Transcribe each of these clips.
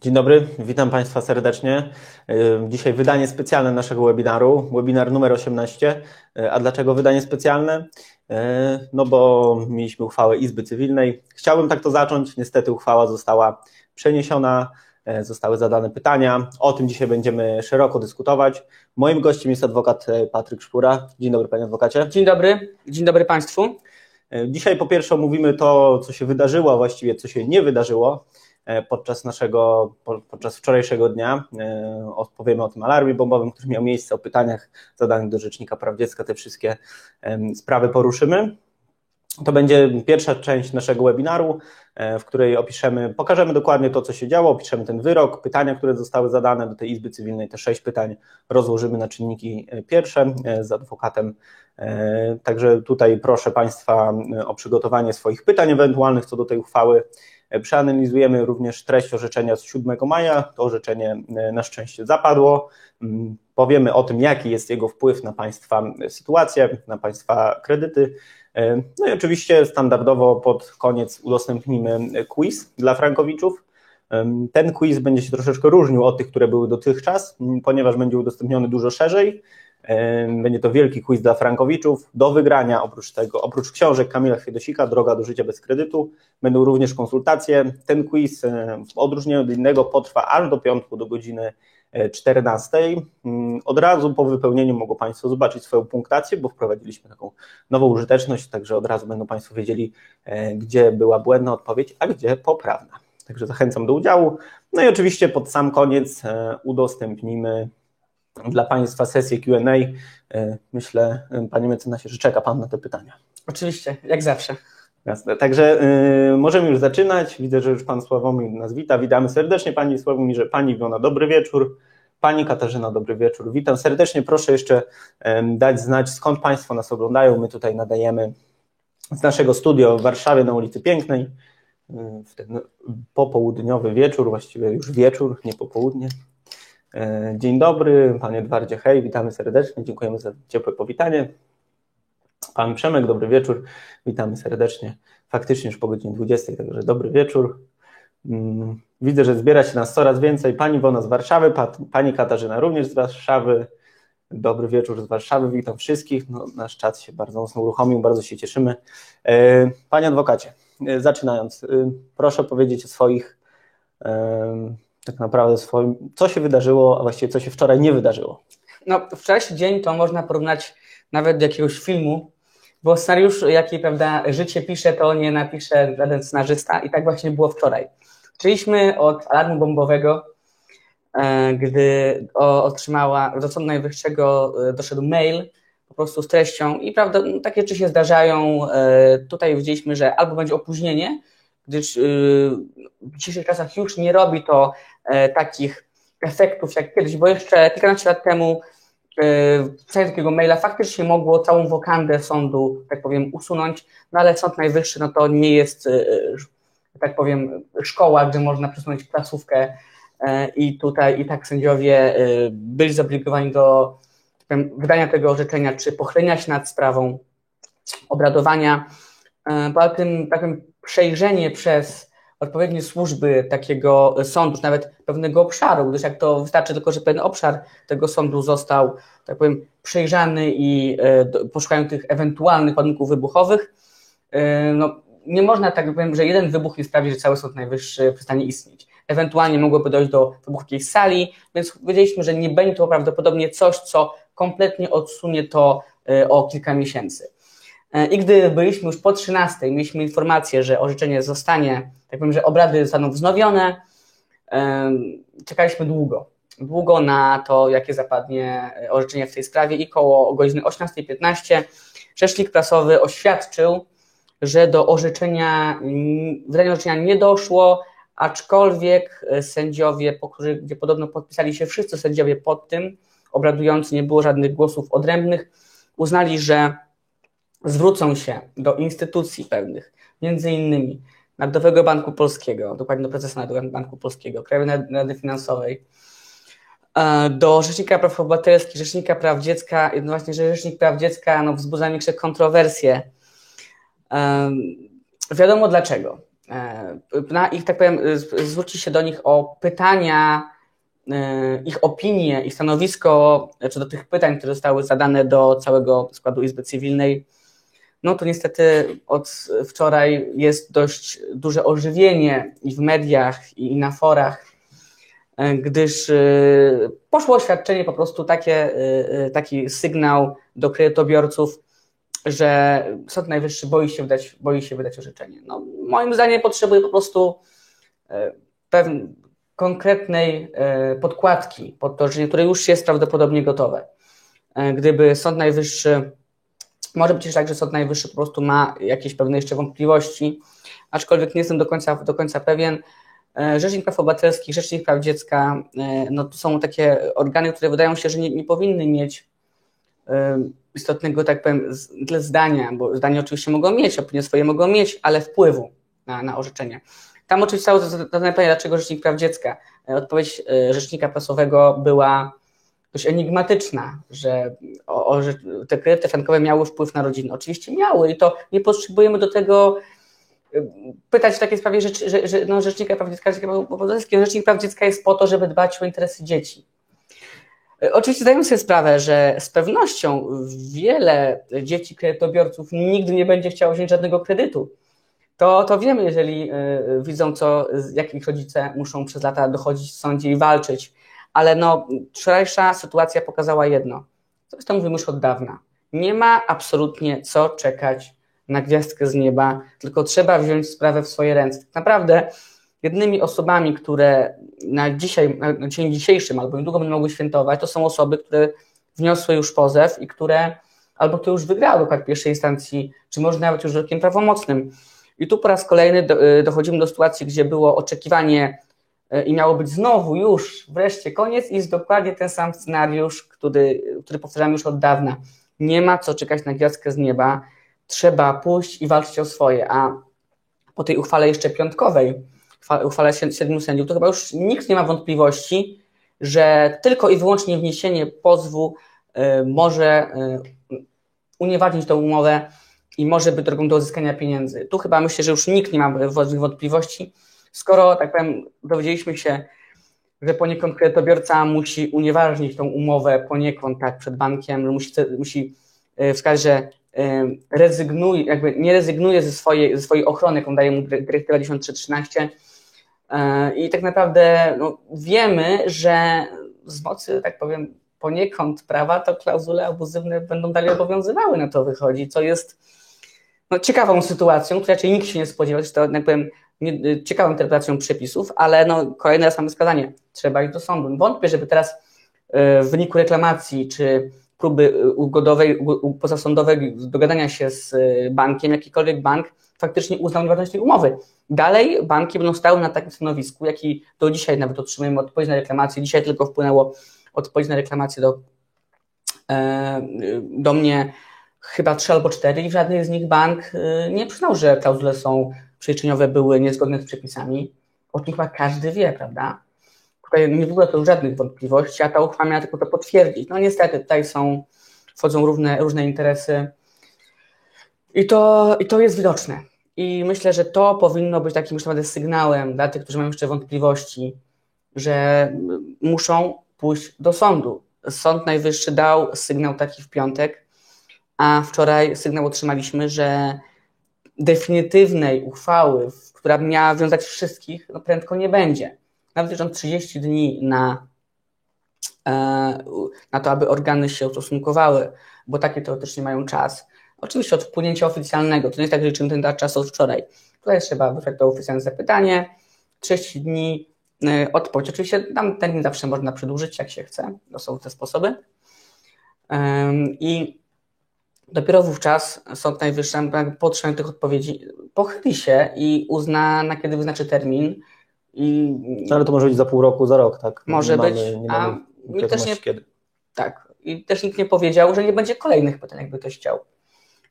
Dzień dobry, witam Państwa serdecznie. Dzisiaj wydanie specjalne naszego webinaru, webinar numer 18. A dlaczego wydanie specjalne? No bo mieliśmy uchwałę Izby Cywilnej. Chciałbym tak to zacząć, niestety uchwała została przeniesiona, zostały zadane pytania. O tym dzisiaj będziemy szeroko dyskutować. Moim gościem jest adwokat Patryk Szpura. Dzień dobry Panie Adwokacie. Dzień dobry, dzień dobry Państwu. Dzisiaj po pierwsze omówimy to, co się wydarzyło, a właściwie co się nie wydarzyło podczas naszego, podczas wczorajszego dnia. E, odpowiemy o tym alarmie bombowym, który miał miejsce, o pytaniach zadanych do Rzecznika Praw Dziecka, te wszystkie sprawy poruszymy. To będzie pierwsza część naszego webinaru, e, w której opiszemy, pokażemy dokładnie to, co się działo, opiszemy ten wyrok, pytania, które zostały zadane do tej Izby Cywilnej, te sześć pytań rozłożymy na czynniki pierwsze z adwokatem. Także tutaj proszę Państwa o przygotowanie swoich pytań ewentualnych co do tej uchwały. Przeanalizujemy również treść orzeczenia z 7 maja. To orzeczenie e, na szczęście zapadło. Mm, powiemy o tym, jaki jest jego wpływ na Państwa sytuację, na Państwa kredyty. E, no i oczywiście standardowo pod koniec udostępnimy quiz dla frankowiczów. Ten quiz będzie się troszeczkę różnił od tych, które były dotychczas, ponieważ będzie udostępniony dużo szerzej. Będzie to wielki quiz dla frankowiczów. Do wygrania oprócz tego, oprócz książek Kamila Chwiedosika, Droga do życia bez kredytu, będą również konsultacje. Ten quiz w odróżnieniu od innego potrwa aż do piątku do godziny 14. E, mm, od razu po wypełnieniu mogą Państwo zobaczyć swoją punktację, bo wprowadziliśmy taką nową użyteczność, także od razu będą Państwo wiedzieli, e, gdzie była błędna odpowiedź, a gdzie poprawna. Także zachęcam do udziału. No i oczywiście pod sam koniec e, udostępnimy dla Państwa sesję QA. E, myślę, e, Panie mecenasie, że czeka Pan na te pytania. Oczywiście, jak zawsze. Jasne. Także y, możemy już zaczynać. Widzę, że już Pan Sławomir nas wita. Witamy serdecznie Pani Sławomirze, Pani Iwona, dobry wieczór. Pani Katarzyna, dobry wieczór. Witam serdecznie. Proszę jeszcze dać znać, skąd Państwo nas oglądają. My tutaj nadajemy z naszego studio w Warszawie na ulicy Pięknej w ten popołudniowy wieczór, właściwie już wieczór, nie popołudnie. E, dzień dobry, panie Edwardzie, hej, witamy serdecznie, dziękujemy za ciepłe powitanie. Pan Przemek, dobry wieczór, witamy serdecznie. Faktycznie już po godzinie 20, także dobry wieczór. Mm, widzę, że zbiera się nas coraz więcej. Pani Wona z Warszawy, pani Katarzyna również z Warszawy. Dobry wieczór z Warszawy, witam wszystkich. No, nasz czat się bardzo mocno uruchomił, bardzo się cieszymy. E, panie adwokacie, e, zaczynając, proszę powiedzieć o swoich tak naprawdę swoim, co się wydarzyło, a właściwie co się wczoraj nie wydarzyło. No, wczorajszy dzień to można porównać nawet do jakiegoś filmu, bo scenariusz, jaki prawda, życie pisze, to nie napisze żaden scenarzysta i tak właśnie było wczoraj. Zaczęliśmy od alarmu bombowego, e, gdy otrzymała, do Sądu Najwyższego e, doszedł mail po prostu z treścią i prawda, no, takie rzeczy się zdarzają. E, tutaj widzieliśmy, że albo będzie opóźnienie, gdyż w dzisiejszych czasach już nie robi to takich efektów jak kiedyś, bo jeszcze kilkanaście lat temu e, w czasie takiego maila faktycznie mogło całą wokandę sądu, tak powiem, usunąć, no ale Sąd Najwyższy no to nie jest, e, tak powiem, szkoła, gdzie można przesunąć placówkę i tutaj i tak sędziowie byli zobligowani do tak powiem, wydania tego orzeczenia, czy pochylenia się nad sprawą obradowania. Poza tym, tak powiem, przejrzenie przez odpowiednie służby takiego sądu, czy nawet pewnego obszaru, gdyż jak to wystarczy tylko, że pewien obszar tego sądu został, tak powiem, przejrzany i e, poszukają tych ewentualnych ładunków wybuchowych, e, no, nie można tak powiem, że jeden wybuch nie sprawi, że cały Sąd Najwyższy przestanie istnieć. Ewentualnie mogłoby dojść do wybuchu jakiejś sali, więc wiedzieliśmy, że nie będzie to prawdopodobnie coś, co kompletnie odsunie to e, o kilka miesięcy. I gdy byliśmy już po 13, mieliśmy informację, że orzeczenie zostanie tak powiem, że obrady zostaną wznowione. Czekaliśmy długo. Długo na to, jakie zapadnie orzeczenie w tej sprawie i koło godziny 18.15 rzecznik prasowy oświadczył, że do orzeczenia, wydania orzeczenia nie doszło, aczkolwiek sędziowie, po których, gdzie podobno podpisali się wszyscy sędziowie pod tym, obradujący, nie było żadnych głosów odrębnych, uznali, że zwrócą się do instytucji pewnych, między innymi Narodowego Banku Polskiego, dokładnie do prezesa Narodowego Banku Polskiego, Krajowej Rady Finansowej, e, do Rzecznika Praw Obywatelskich, Rzecznika Praw Dziecka, no właśnie, że Rzecznik Praw Dziecka no, wzbudza większe kontrowersje. Um, wiadomo dlaczego. na ich, tak powiem, zwrócić się do nich o pytania, ich opinie i stanowisko co do tych pytań, które zostały zadane do całego składu Izby Cywilnej, no to niestety od wczoraj jest dość duże ożywienie i w mediach, i na forach, e, gdyż e, poszło oświadczenie, po prostu takie, e, taki sygnał do kredytobiorców, że Sąd Najwyższy boi się wydać, boi się wydać orzeczenie. No, moim zdaniem potrzebuje po prostu pewnej konkretnej podkładki pod to które już jest prawdopodobnie gotowe. Gdyby Sąd Najwyższy może być też tak, że Sąd Najwyższy po prostu ma jakieś pewne jeszcze wątpliwości, aczkolwiek nie jestem do końca, do końca pewien. E, Rzecznik Praw Obywatelskich, Rzecznik Praw Dziecka, e, no to są takie organy, które wydają się, że nie, nie powinny mieć e, istotnego, tak powiem, zdania, bo zdania oczywiście mogą mieć, opinie swoje mogą mieć, ale wpływu na, na orzeczenie. Tam oczywiście cały zadane pytanie, dlaczego Rzecznik Praw Dziecka. Odpowiedź Rzecznika Prasowego była dość enigmatyczna, że, o, o, że te kredyty frankowe miały wpływ na rodziny. Oczywiście miały i to nie potrzebujemy do tego y, pytać w takiej sprawie, że, że, no, Rzecznika Praw Dziecka, Rzecznik Praw Dziecka jest po to, żeby dbać o interesy dzieci. Y, oczywiście zdajemy sobie sprawę, że z pewnością wiele dzieci kredytobiorców nigdy nie będzie chciało wziąć żadnego kredytu. To, to wiemy, jeżeli y, widzą, co, jak ich rodzice muszą przez lata dochodzić w sądzie i walczyć ale no, wczorajsza sytuacja pokazała jedno. To mówimy już od dawna. Nie ma absolutnie co czekać na gwiazdkę z nieba, tylko trzeba wziąć sprawę w swoje ręce. Tak naprawdę jednymi osobami, które na dzisiaj, na dzień dzisiejszym albo niedługo będą mogły świętować, to są osoby, które wniosły już pozew i które albo to już wygrały do pierwszej instancji, czy może nawet już wyrokiem prawomocnym. I tu po raz kolejny y, dochodzimy do sytuacji, gdzie było oczekiwanie i miało być znowu już wreszcie koniec i jest dokładnie ten sam scenariusz, który, który powtarzamy już od dawna. Nie ma co czekać na gwiazdkę z nieba, trzeba pójść i walczyć o swoje, a po tej uchwale jeszcze piątkowej, uchwale siedmiu sędziów, to chyba już nikt nie ma wątpliwości, że tylko i wyłącznie wniesienie pozwu y, może y, unieważnić tę umowę i może być drogą do uzyskania pieniędzy. Tu chyba myślę, że już nikt nie ma wątpliwości, skoro, tak powiem, dowiedzieliśmy się, że poniekąd kredytobiorca musi unieważnić tą umowę poniekąd tak przed bankiem, że musi, musi e, wskazać, że e, rezygnuje, jakby nie rezygnuje ze swojej, ze swojej ochrony, jaką daje mu dyrektywa 1313 e, i tak naprawdę no, wiemy, że z mocy, tak powiem, poniekąd prawa, to klauzule abuzywne będą dalej obowiązywały, na to wychodzi, co jest no, ciekawą sytuacją, której raczej nikt się nie spodziewał, to tak powiem, Y, ciekawą interpretacją przepisów, ale no, kolejny raz mamy skazanie. Trzeba iść do sądu. Wątpię, żeby teraz y, w wyniku reklamacji czy próby y, ugodowej, pozasądowej dogadania się z bankiem, jakikolwiek bank faktycznie uznał nieważność tej umowy. Dalej banki będą stały na takim stanowisku, jaki do dzisiaj nawet otrzymujemy odpowiedź na reklamację. Dzisiaj tylko wpłynęło odpowiedź na reklamację do, e, do mnie chyba trzy albo cztery i w żadnej z nich bank nie przyznał, że klauzule są przeliczeniowe były niezgodne z przepisami, o czym chyba każdy wie, prawda? Tutaj nie było to żadnych wątpliwości, a ta uchwała miała tylko to potwierdzić. No niestety tutaj są, wchodzą różne, interesy i to, i to jest widoczne. I myślę, że to powinno być takim naprawdę sygnałem dla tych, którzy mają jeszcze wątpliwości, że muszą pójść do sądu. Sąd Najwyższy dał sygnał taki w piątek, a wczoraj sygnał otrzymaliśmy, że definitywnej uchwały, która miała wiązać wszystkich, no prędko nie będzie. Nawet jeżeli 30 dni na, e, na to, aby organy się ustosunkowały, bo takie teoretycznie mają czas. Oczywiście od wpłynięcia oficjalnego, to nie jest tak, że liczymy ten czas od wczoraj. Tutaj trzeba wysłać to oficjalne zapytanie, 30 dni e, odpowiedź. Oczywiście tam ten zawsze można przedłużyć, jak się chce. To są te sposoby. I Dopiero wówczas Sąd Najwyższy po otrzymaniu tych odpowiedzi pochyli się i uzna, na kiedy wyznaczy termin. I, no, ale to może być za pół roku, za rok, tak? Może nie być, mamy, nie a nikt też nie, kiedy. Tak, i też nikt nie powiedział, że nie będzie kolejnych pytań, jakby ktoś chciał.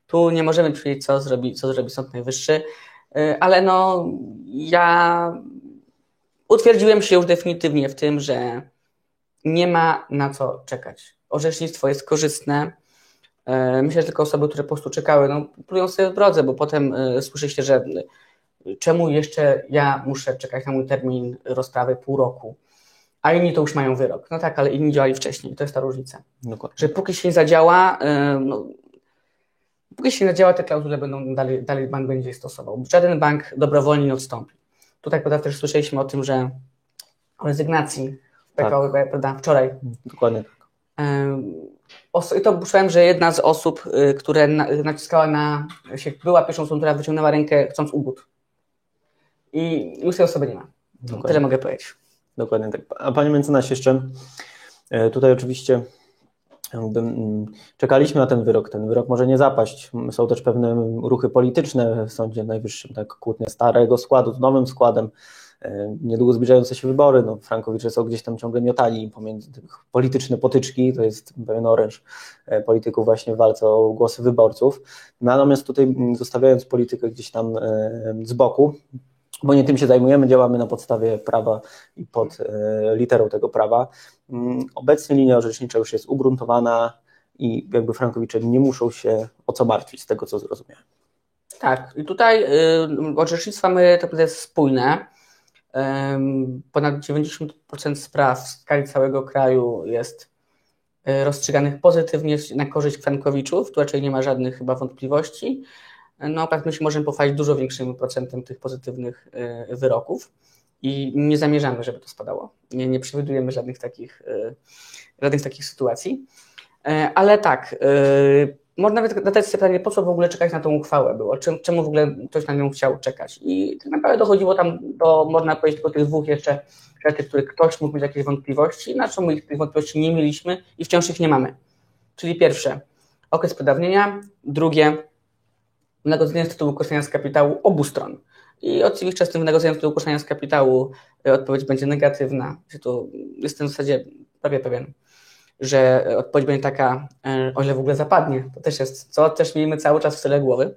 Tu nie możemy powiedzieć, co zrobi, co zrobi Sąd Najwyższy, y, ale no ja utwierdziłem się już definitywnie w tym, że nie ma na co czekać. Orzecznictwo jest korzystne, myślę, że tylko osoby, które po prostu czekały, no, plują sobie w drodze, bo potem e, słyszy się, że czemu jeszcze ja muszę czekać na mój termin rozprawy pół roku, a inni to już mają wyrok. No tak, ale inni działali wcześniej, to jest ta różnica. Dokładnie. Że póki się nie zadziała, no, póki się nie zadziała, te klauzule będą dalej, dalej bank będzie stosował. Żaden bank dobrowolnie nie odstąpi. Tutaj prawda, też słyszeliśmy o tym, że o rezygnacji PKO, tak. prawda, wczoraj. Dokładnie tak. I to słyszałem, że jedna z osób, y, które naciskała na, się była pierwszą osobą, która wyciągnęła rękę chcąc ugód. I już tej osoby nie ma. Dokładnie. Tyle mogę powiedzieć. Dokładnie tak. A panie mecenasie jeszcze, e, tutaj oczywiście mm, czekaliśmy na ten wyrok. Ten wyrok może nie zapaść. Są też pewne ruchy polityczne w Sądzie Najwyższym, tak kłótnia starego składu z nowym składem. E, niedługo zbliżające się wybory, no Frankowicze są gdzieś tam ciągle miotali pomiędzy polityczne potyczki, to jest pewien oręż e, polityków właśnie w walce o głosy wyborców. Natomiast tutaj mm, zostawiając politykę gdzieś tam e, z boku, bo nie tym się zajmujemy, działamy na podstawie prawa i pod literą tego prawa. Mm, obecnie linia orzecznicza już jest ugruntowana i jakby Frankowicze nie muszą się o co martwić, z tego co zrozumiałem. Tak, i tutaj y, orzecznictwa my to jest spójne. Ponad 90% spraw w skali całego kraju jest e, rozstrzyganych pozytywnie na korzyść Frankowiczów, tu raczej nie ma żadnych chyba wątpliwości. No, tak my się możemy pochwalić dużo większym procentem tych pozytywnych e, wyroków i nie zamierzamy, żeby to spadało. Nie, nie przewidujemy żadnych takich, e, żadnych takich sytuacji. Ale tak, można nawet zadać sobie pytanie, po co w ogóle czekać na tą uchwałę było, czemu, w ogóle ktoś na nią chciał czekać. I tak naprawdę dochodziło tam do, można powiedzieć, tylko tych dwóch jeszcze rzeczy, które ktoś mógł mieć jakieś wątpliwości, na czym my tych wątpliwości nie mieliśmy i wciąż ich nie mamy. Czyli pierwsze, okres przedawnienia, drugie, wynagrodzenie z tytułu korzystania z kapitału obu stron. I oczywiście z tym wynagrodzeniem z tytułu korzystania z kapitału e, odpowiedź będzie negatywna. Tu jestem w zasadzie prawie pewien że odpowiedź będzie taka, e, o ile w ogóle zapadnie, to też jest, co też miejmy cały czas w tyle głowy,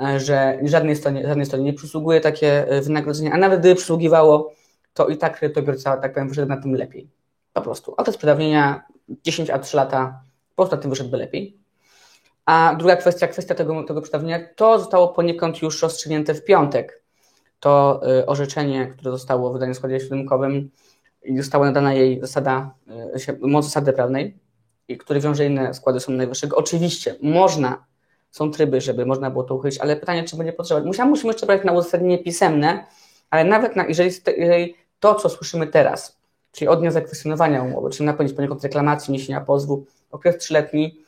e, że żadnej stronie, żadnej stronie nie przysługuje takie e, wynagrodzenie, a nawet gdyby przysługiwało, to i tak kredytobiorca, tak powiem, wyszedł na tym lepiej. Po prostu. Okres przedawnienia 10 a 3 lata, po prostu na tym wyszedłby lepiej. A druga kwestia, kwestia tego, tego przedawnienia, to zostało poniekąd już rozstrzygnięte w piątek. To orzeczenie, które zostało wydane w składzie siódemkowym, została nadana jej zasada, e, moc zasady prawnej, i który wiąże inne składy Sądu Najwyższego. Oczywiście można, są tryby, żeby można było to uchylić, ale pytanie, czy będzie potrzeba. Musimy, musimy jeszcze brać na uzasadnienie pisemne, ale nawet na, jeżeli, jeżeli to, co słyszymy teraz, czyli od dnia zakwestionowania umowy, czyli na koniec poniekąd reklamacji, niesienia pozwu, okres trzyletni,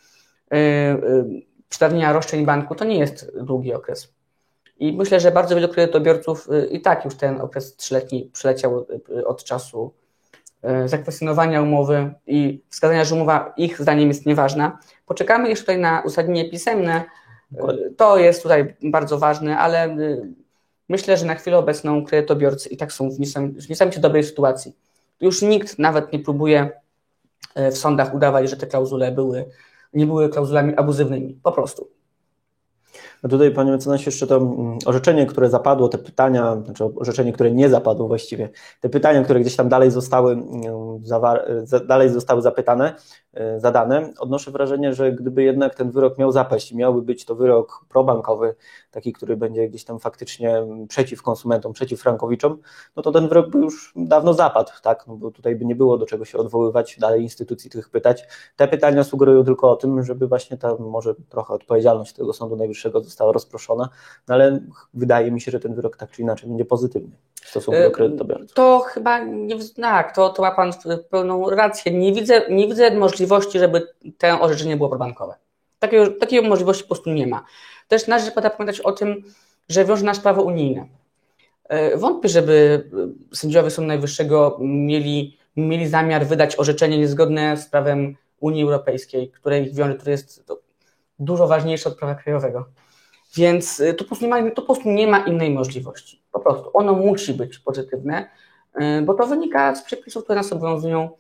yy, yy, przedawnienia roszczeń banku, to nie jest długi okres. I myślę, że bardzo wielu kredytobiorców yy, i tak już ten okres trzyletni przeleciał yy, od czasu zakwestionowania umowy i wskazania, że umowa ich zdaniem jest nieważna. Poczekamy jeszcze tutaj na uzasadnienie pisemne. E, to jest tutaj bardzo ważne, ale e, myślę, że na chwilę obecną kredytobiorcy i tak są w niesamowicie dobrej sytuacji. Już nikt nawet nie próbuje w sądach udawać, że te klauzule były, nie były klauzulami abuzywnymi. Po prostu. No tutaj, panie mecenasie, jeszcze to mm, orzeczenie, które zapadło, te pytania, znaczy orzeczenie, które nie zapadło właściwie, te pytania, które gdzieś tam dalej zostały, mm, dalej zostały zapytane, zadane, odnoszę wrażenie, że gdyby jednak ten wyrok miał zapaść i miałby być to wyrok probankowy, taki, który będzie gdzieś tam faktycznie przeciw konsumentom, przeciw frankowiczom, no to ten wyrok by już dawno zapadł, tak? No bo tutaj by nie było do czego się odwoływać, dalej instytucji tych pytać. Te pytania sugerują tylko o tym, żeby właśnie ta może trochę odpowiedzialność tego Sądu Najwyższego została rozproszona, no ale wydaje mi się, że ten wyrok tak czy inaczej będzie pozytywny w stosunku do e, kredytobiorców. To chyba nie, tak, to, to ma Pan pełną rację. Nie widzę, nie widzę możliwości żeby to orzeczenie było probankowe. Takiej, takiej możliwości po prostu nie ma. Też należy pamiętać o tym, że wiąże nas prawo unijne. E, wątpię, żeby sędziowie Sądu Najwyższego mieli, mieli zamiar wydać orzeczenie niezgodne z prawem Unii Europejskiej, które ich wiąże, które jest dużo ważniejsze od prawa krajowego. Więc e, to po, prostu nie ma, to po prostu nie ma innej możliwości. Po prostu ono musi być pozytywne, e, bo to wynika z przepisów, które nas obowiązują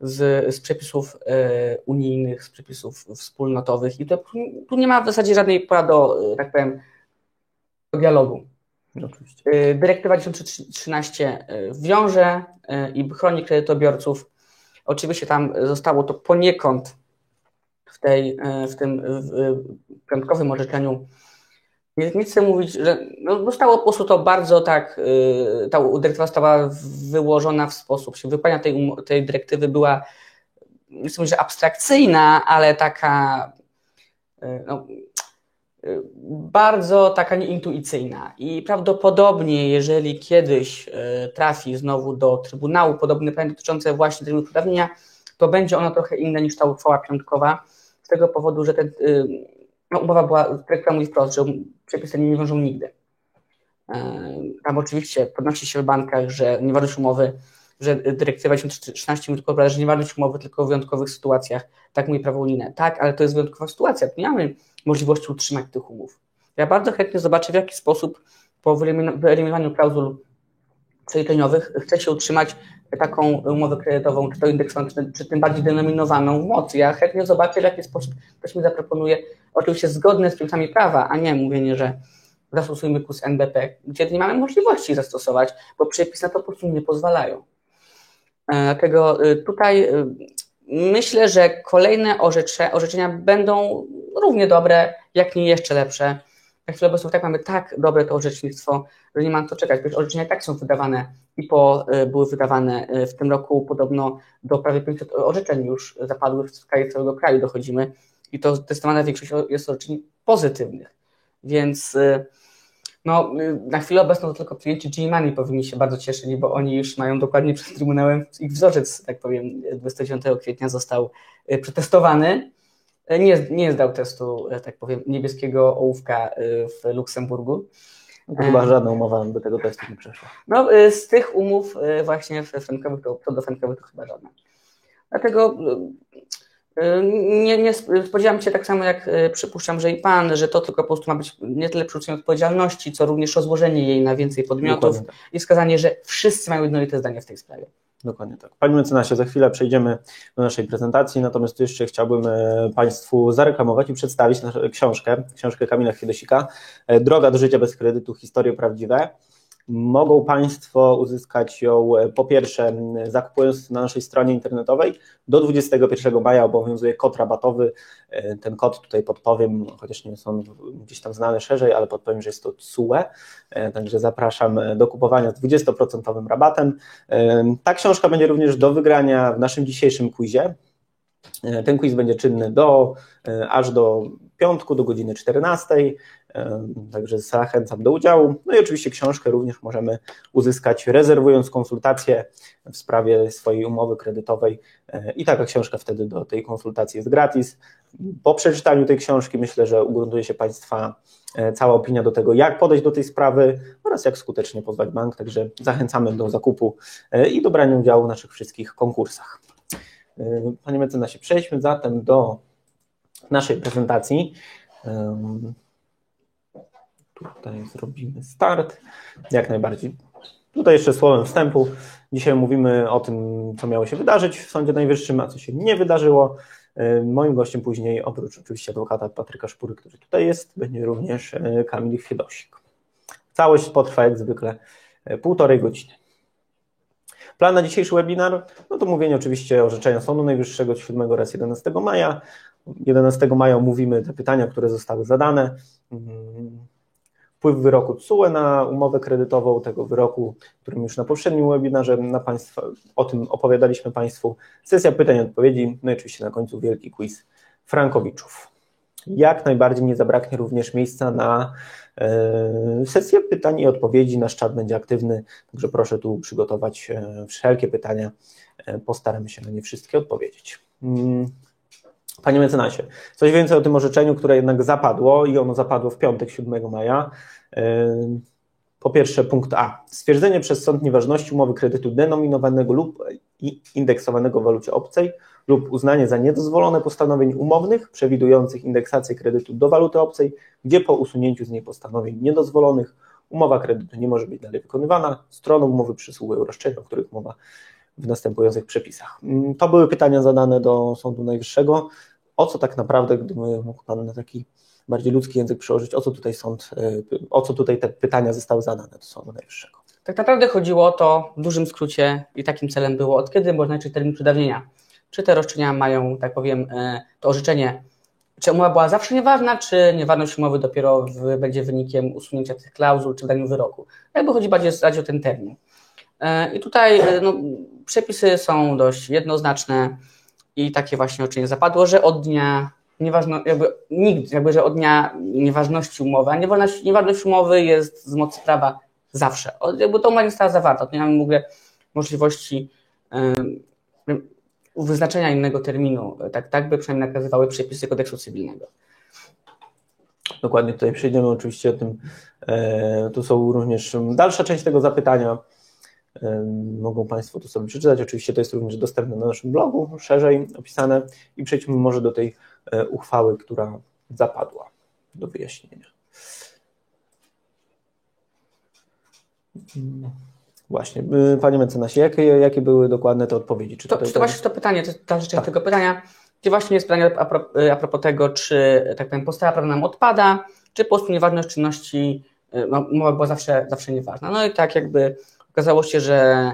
z, z przepisów e, unijnych, z przepisów wspólnotowych i to, tu nie ma w zasadzie żadnej pora do, tak powiem, do dialogu. Oczywiście. E, dyrektywa 1013 wiąże i chroni kredytobiorców. Oczywiście tam zostało to poniekąd w, tej, w tym piątkowym orzeczeniu Nie, nie chcę mówić, że no, zostało po prostu to bardzo tak, yy, ta dyrektywa została wyłożona w sposób, się tej, tej dyrektywy była, nie chcę mówić, że abstrakcyjna, ale taka yy, no, yy, bardzo taka nieintuicyjna. I prawdopodobnie, jeżeli kiedyś yy, trafi znowu do Trybunału podobny pytanie dotyczące właśnie tego uprawnienia, to będzie ona trochę inna niż ta uchwała piątkowa, z tego powodu, że ten yy, no, umowa była, dyrektywa mówi wprost, że przepisy nie wiążą nigdy. Tam oczywiście podnosi się w bankach, że nieważność umowy, że dyrektywa 2013 mówi tylko, że nieważność umowy tylko w wyjątkowych sytuacjach. Tak mówi prawo unijne. Tak, ale to jest wyjątkowa sytuacja. Nie mamy możliwości utrzymać tych umów. Ja bardzo chętnie zobaczę, w jaki sposób po wyeliminowaniu klauzul przeliczeniowych chce się utrzymać taką umowę kredytową, czy to indeksowaną, czy, tym bardziej denominowaną w mocy. Ja chętnie zobaczę, w jaki sposób ktoś mi zaproponuje, oczywiście zgodne z przepisami prawa, a nie mówienie, że zastosujmy kurs NBP, gdzie nie mamy możliwości zastosować, bo przepisy na to po prostu nie pozwalają. E, dlatego y, tutaj y, myślę, że kolejne orzecze, orzeczenia będą równie dobre, jak nie jeszcze lepsze. Na chwilę obecną tak mamy tak dobre to orzecznictwo, że nie mam co czekać. Przecież orzeczenia tak są wydawane i po, y, były wydawane w tym roku podobno do prawie 500 orzeczeń już zapadły w skali całego kraju dochodzimy i to zdecydowana większość jest orzeczeń pozytywnych. Więc no, na chwilę obecną tylko klienci G-Money powinni się bardzo cieszyć, bo oni już mają dokładnie przed Trybunałem ich wzorzec, tak powiem, 29 kwietnia został y, przetestowany. Nie, nie zdał testu, tak powiem, niebieskiego ołówka y, w Luksemburgu. No chyba żadna umowa do tego testu nie przeszła. No, y, z tych umów właśnie frankowych, to, do frankowych to chyba żadna. Dlatego nie, nie spodziewam się tak samo jak e, przypuszczam, że i pan, że to tylko po prostu ma być nie tyle przerzucenie odpowiedzialności, co również rozłożenie jej na więcej podmiotów tak. i wskazanie, że wszyscy mają jednolite zdanie w tej sprawie. Dokładnie tak. Panie mecenasie, za chwilę przejdziemy do naszej prezentacji, natomiast jeszcze chciałbym e, Państwu zareklamować i przedstawić naszą książkę, książkę Kamila Chwiedosika, e, Droga do życia bez kredytu, historie prawdziwe. Mogą Państwo uzyskać ją e, po pierwsze zakupując na naszej stronie internetowej. Do 21 maja obowiązuje kod rabatowy. E, ten kod tutaj podpowiem, chociaż nie są gdzieś tam znane szerzej, ale podpowiem, że jest to CUE. Także zapraszam do kupowania z 20% rabatem. E, ta książka będzie również do wygrania w naszym dzisiejszym quizie. Ten quiz będzie czynny do, aż do piątku, do godziny 14. Także zachęcam do udziału. No i oczywiście książkę również możemy uzyskać rezerwując konsultację w sprawie swojej umowy kredytowej e, i taka książka wtedy do tej konsultacji jest gratis. Po przeczytaniu tej książki myślę, że ugruntuje się Państwa e, cała opinia do tego, jak podejść do tej sprawy oraz jak skutecznie pozwać bank, także zachęcamy do zakupu e, i do brania udziału w naszych wszystkich konkursach. Panie mecenasie, przejdźmy zatem do naszej prezentacji. Tutaj zrobimy start. Jak najbardziej. Tutaj jeszcze słowem wstępu. Dzisiaj mówimy o tym, co miało się wydarzyć w Sądzie Najwyższym, a co się nie wydarzyło. Moim gościem później, oprócz oczywiście adwokata Patryka Szpury, który tutaj jest, będzie również e, Kamil Chwiedosik. Całość potrwa jak zwykle e, półtorej godziny. Plan na dzisiejszy webinar, no to mówienie oczywiście orzeczenia Sądu Najwyższego 7 oraz 11 maja. 11 maja mówimy te pytania, które zostały zadane. Mm, wpływ wyroku TSUE na umowę kredytową, tego wyroku, którym już na poprzednim webinarze na państwa, o tym opowiadaliśmy Państwu. Sesja pytań i odpowiedzi, no i oczywiście na końcu wielki quiz Frankowiczów. Jak najbardziej nie zabraknie również miejsca na e, sesję pytań i odpowiedzi. Nasz czat będzie aktywny, także proszę tu przygotować e, wszelkie pytania. E, postaramy się na nie wszystkie odpowiedzieć. Panie mecenasie, coś więcej o tym orzeczeniu, które jednak zapadło i ono zapadło w piątek 7 maja. Po pierwsze, punkt A. Stwierdzenie przez sąd nieważności umowy kredytu denominowanego lub indeksowanego w walucie obcej lub uznanie za niedozwolone postanowień umownych przewidujących indeksację kredytu do waluty obcej, gdzie po usunięciu z niej postanowień niedozwolonych umowa kredytu nie może być dalej wykonywana, stronom umowy przysługują roszczenia, o których mowa w następujących przepisach. Mm, to były pytania zadane do Sądu Najwyższego. O co tak naprawdę, gdyby mógł Pan na taki bardziej ludzki język przełożyć, o co tutaj sąd, y, o co tutaj te pytania zostały zadane do Sądu Najwyższego? Tak naprawdę chodziło o to w dużym skrócie i takim celem było, od kiedy można liczyć termin przedawnienia. Czy te roszczenia mają, tak powiem, y, to orzeczenie czy umowa była zawsze nieważna, czy nieważność umowy dopiero w, będzie wynikiem usunięcia tych klauzul czy daniu wyroku. Jakby chodzi bardziej o ten termin. I tutaj no, przepisy są dość jednoznaczne i takie właśnie oczywiście zapadło, że od dnia nieważno, jakby nikt, jakby, że od dnia nieważności umowy, a nieważność, nieważność umowy jest z mocy prawa zawsze. Jakby to umowa nie została zawarta, to nie mamy w ogóle możliwości wyznaczenia innego terminu, tak, tak by przynajmniej nakazywały przepisy kodeksu cywilnego. Dokładnie, tutaj przejdziemy oczywiście o tym. E, tu są również dalsza część tego zapytania. Mogą Państwo to sobie przeczytać. Oczywiście to jest również dostępne na naszym blogu, szerzej opisane. I przejdźmy może do tej e, uchwały, która zapadła do wyjaśnienia. Właśnie, y, panie mecenasie, jakie, jakie były dokładne te odpowiedzi? Czy to, to, to właśnie to pytanie, to ta rzecz tak. tego pytania, gdzie właśnie jest pytanie a propos, a propos tego, czy tak powiem, podstawa prawna nam odpada, czy po prostu nieważność czynności, y, no, była zawsze, zawsze nieważna. No i tak jakby okazało się, że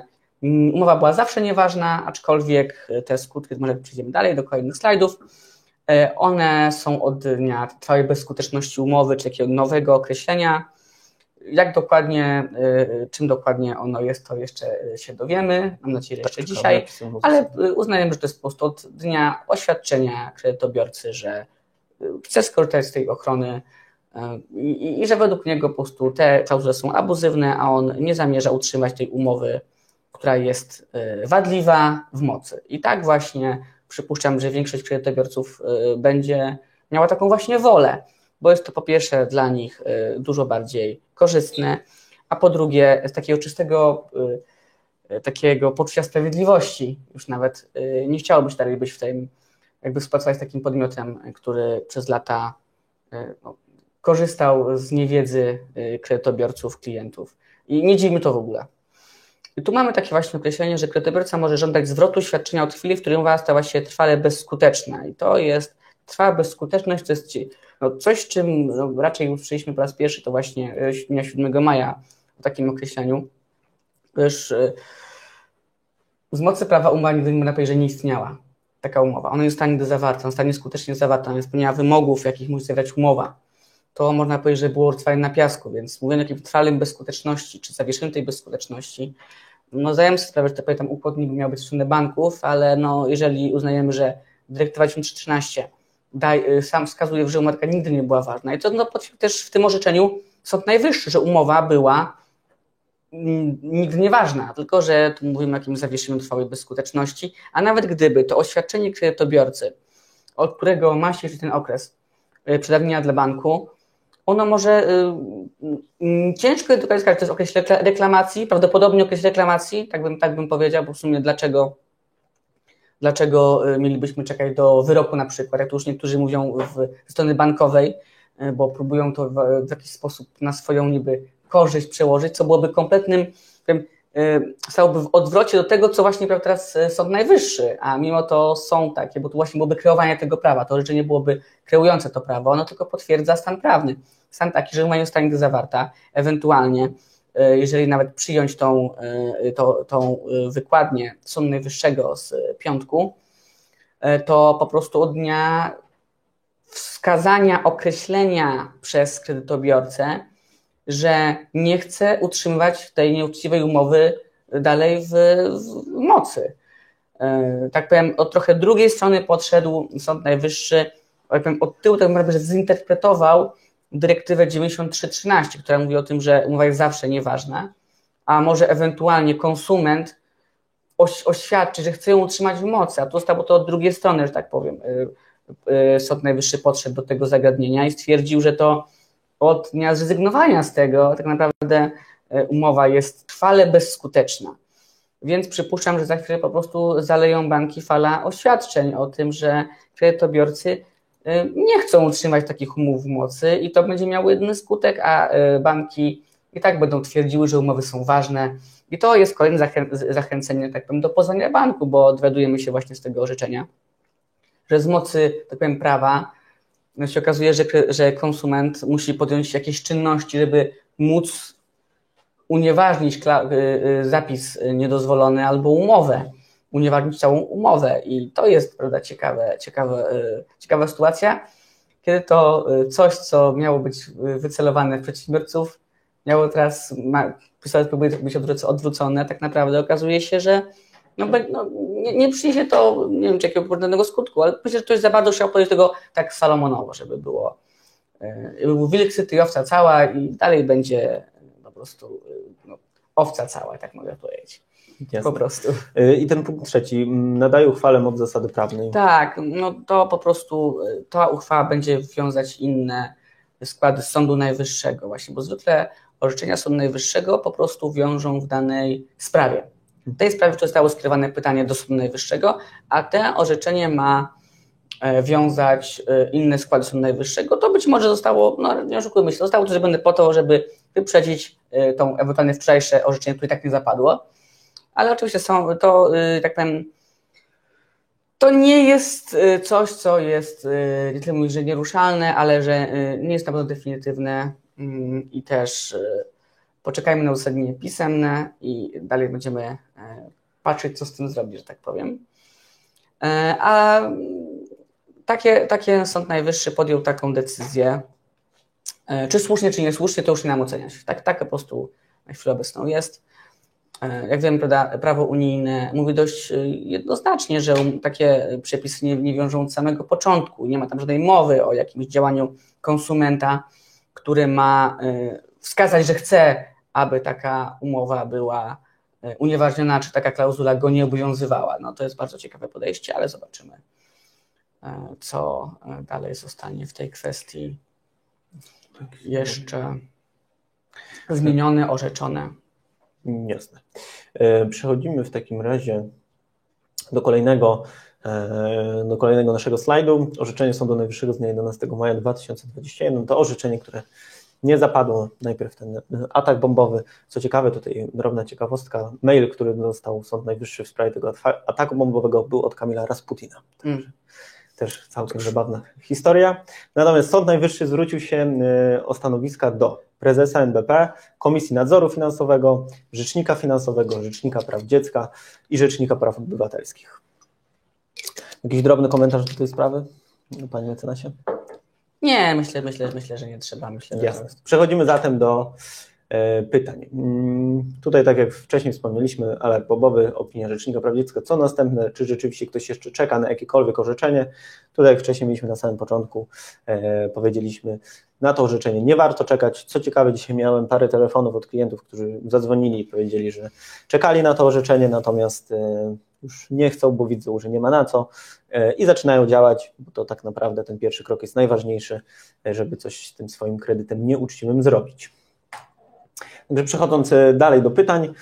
umowa była zawsze nieważna, aczkolwiek te skutki, może przejdziemy dalej do kolejnych slajdów, y, one są od dnia trwałej bezskuteczności umowy, czy jakiegoś nowego określenia, jak dokładnie, y, czym dokładnie ono jest, to jeszcze się dowiemy, mam nadzieję, że jeszcze tak, dzisiaj, ale uznajemy, że to jest po prostu od dnia oświadczenia kredytobiorcy, że chce skorzystać z tej ochrony i, i że według niego po prostu te klauzule są abuzywne, a on nie zamierza utrzymać tej umowy, która jest wadliwa w mocy. I tak właśnie przypuszczam, że większość kredytobiorców będzie miała taką właśnie wolę bo jest to po pierwsze dla nich dużo bardziej korzystne, a po drugie z takiego czystego takiego poczucia sprawiedliwości, już nawet nie chciałoby się dalej być w tym, jakby współpracować z takim podmiotem, który przez lata no, korzystał z niewiedzy kredytobiorców, klientów. I nie dziwmy to w ogóle. I tu mamy takie właśnie określenie, że kredytobiorca może żądać zwrotu świadczenia od chwili, w której umowa stała się trwale bezskuteczna. I to jest, trwała bezskuteczność to jest no coś, czym no, raczej usłyszeliśmy po raz pierwszy, to właśnie e, dnia 7 maja w takim określeniu, gdyż e, z mocy prawa umowa nigdy nie powiedzieć, że nie istniała taka umowa. Ona nie zostanie nigdy zawarta, ona zostanie skutecznie zawarta, ona nie spełniała wymogów, jakich musi zawierać umowa. To można powiedzieć, że było trwanie na piasku, więc mówienie o takiej trwałej bezskuteczności, czy zawieszeniu tej bezskuteczności, no zdajemy sobie sprawę, że to tam układ miał być w stronę banków, ale no jeżeli uznajemy, że dyrektywa 1313 daj, y, sam wskazuje, że umowa nigdy nie była ważna. I to no, też w tym orzeczeniu Sąd Najwyższy, że umowa była nigdy nieważna, tylko że tu mówimy o jakimś zawieszeniu trwałej bezskuteczności, a nawet gdyby to oświadczenie kredytobiorcy, od którego ma się ten okres y, przedawnienia dla banku, ono może, y, mm, ciężko edukacji to jest okres reklamacji, prawdopodobnie okres reklamacji, tak bym, tak bym powiedział, bo w sumie dlaczego, dlaczego y, mielibyśmy czekać do wyroku na przykład, jak to już niektórzy mówią w strony bankowej, y, bo próbują to w, w jakiś sposób na swoją niby korzyść przełożyć, co byłoby kompletnym, powiem, stałoby w odwrocie do tego, co właśnie prawie teraz Sąd Najwyższy, a mimo to są takie, bo to właśnie byłoby kreowanie tego prawa, to życzenie byłoby kreujące to prawo, ono tylko potwierdza stan prawny. Stan taki, że umowa nie zostanie zawarta, ewentualnie E, jeżeli nawet przyjąć tą, tą, tą wykładnię Sądu Najwyższego z piątku, to po prostu od dnia wskazania, określenia przez kredytobiorcę, że nie chce utrzymywać tej nieuczciwej umowy dalej w, w mocy. Tak powiem, od trochę drugiej strony podszedł Sąd Najwyższy, tak powiem, od tyłu tak naprawdę zinterpretował dyrektywę 9313, która mówi o tym, że umowa jest zawsze nieważna, a może ewentualnie konsument oś, oświadczy, że chce ją utrzymać w mocy, a tu zostało to od drugiej strony, że tak powiem. Y, y, Sąd Najwyższy podszedł do tego zagadnienia i stwierdził, że to od dnia zrezygnowania z tego tak naprawdę y, umowa jest trwale bezskuteczna. Więc przypuszczam, że za chwilę po prostu zaleją banki fala oświadczeń o tym, że kredytobiorcy Y, nie chcą utrzymać takich umów w mocy i to będzie miało jedyny skutek, a y, banki i tak będą twierdziły, że umowy są ważne. I to jest kolejne zachę zachęcenie, tak powiem, do poznania banku, bo dowiadujemy się właśnie z tego orzeczenia, że z mocy, tak powiem, prawa się okazuje, że, że konsument musi podjąć jakieś czynności, żeby móc unieważnić y, zapis niedozwolony albo umowę unieważnić całą umowę i to jest prawda, ciekawe, ciekawe, e, ciekawa sytuacja. kiedy to coś, co miało być wycelowane w przedsiębiorców, miało teraz, ma, próbuje być odwrócone, tak naprawdę okazuje się, że no, no, nie, nie przyniesie to, nie wiem, czy jakiego porządnego skutku, ale myślę, że ktoś za bardzo chciał powiedzieć tego tak salomonowo, żeby było, żeby był wilk syty i owca cała i dalej będzie po prostu no, owca cała, tak mogę powiedzieć. Jasne. Po prostu. I ten punkt trzeci, nadaje uchwale moc zasady prawnej. Tak, no to po prostu ta uchwała będzie wiązać inne składy Sądu Najwyższego właśnie, bo zwykle orzeczenia Sądu Najwyższego po prostu wiążą w danej sprawie. W tej sprawie zostało skierowane pytanie do Sądu Najwyższego, a te orzeczenie ma e, wiązać e, inne składy Sądu Najwyższego, to być może zostało, no nie oszukujmy się, zostało to zrobione po to, żeby wyprzedzić e, tą ewentualnie wczorajsze orzeczenie, które tak nie zapadło, ale oczywiście są, to tak powiem, to nie jest coś, co jest nie tyle mówić, że nieruszalne, ale że nie jest na pewno definitywne mm, i też Poczekajmy na uzasadnienie pisemne i dalej będziemy patrzeć, co z tym zrobić, że tak powiem. E, a takie, takie Sąd Najwyższy podjął taką decyzję, e, czy słusznie, czy niesłusznie, to już nie nam oceniać. Tak, tak po prostu na chwilę obecną jest. Jak wiemy, prawo unijne mówi dość jednoznacznie, że takie przepisy nie, nie wiążą od samego początku. Nie ma tam żadnej mowy o jakimś działaniu konsumenta, który ma wskazać, że chce aby taka umowa była e, unieważniona, czy taka klauzula go nie obowiązywała. No to jest bardzo ciekawe podejście, ale zobaczymy, e, co e, dalej zostanie w tej kwestii jeszcze zmienione, orzeczone. Jasne. Przechodzimy w takim razie do kolejnego, do kolejnego naszego slajdu. Orzeczenie Sądu Najwyższego z dnia 11 maja 2021 to orzeczenie, które nie zapadło najpierw ten atak bombowy. Co ciekawe, tutaj drobna ciekawostka, mail, który dostał Sąd Najwyższy w sprawie tego ataku bombowego był od Kamila Rasputina. Mm. Też całkiem zabawna historia. Natomiast Sąd Najwyższy zwrócił się y, o stanowiska do prezesa NBP, Komisji Nadzoru Finansowego, Rzecznika Finansowego, Rzecznika Praw Dziecka i Rzecznika Praw Obywatelskich. Jakiś drobny komentarz do tej sprawy, panie mecenasie? Nie, myślę, myślę, myślę, że nie trzeba. Myślę, Jasne. Że... Przechodzimy zatem do pytań. Mm, tutaj, tak jak wcześniej wspomnieliśmy, ale bobowy, opinia Rzecznika Praw Dziecka. Co następne? Czy rzeczywiście ktoś jeszcze czeka na jakiekolwiek orzeczenie? Tutaj, jak wcześniej mieliśmy na samym początku, e, powiedzieliśmy, na to orzeczenie nie warto czekać. Co ciekawe, dzisiaj miałem parę telefonów od klientów, którzy zadzwonili i powiedzieli, że czekali na to orzeczenie, natomiast e, już nie chcą, bo widzą, że nie ma na co e, i zaczynają działać, bo to tak naprawdę ten pierwszy krok jest najważniejszy, e, żeby coś z tym swoim kredytem nieuczciwym zrobić. Przechodząc dalej do pytań,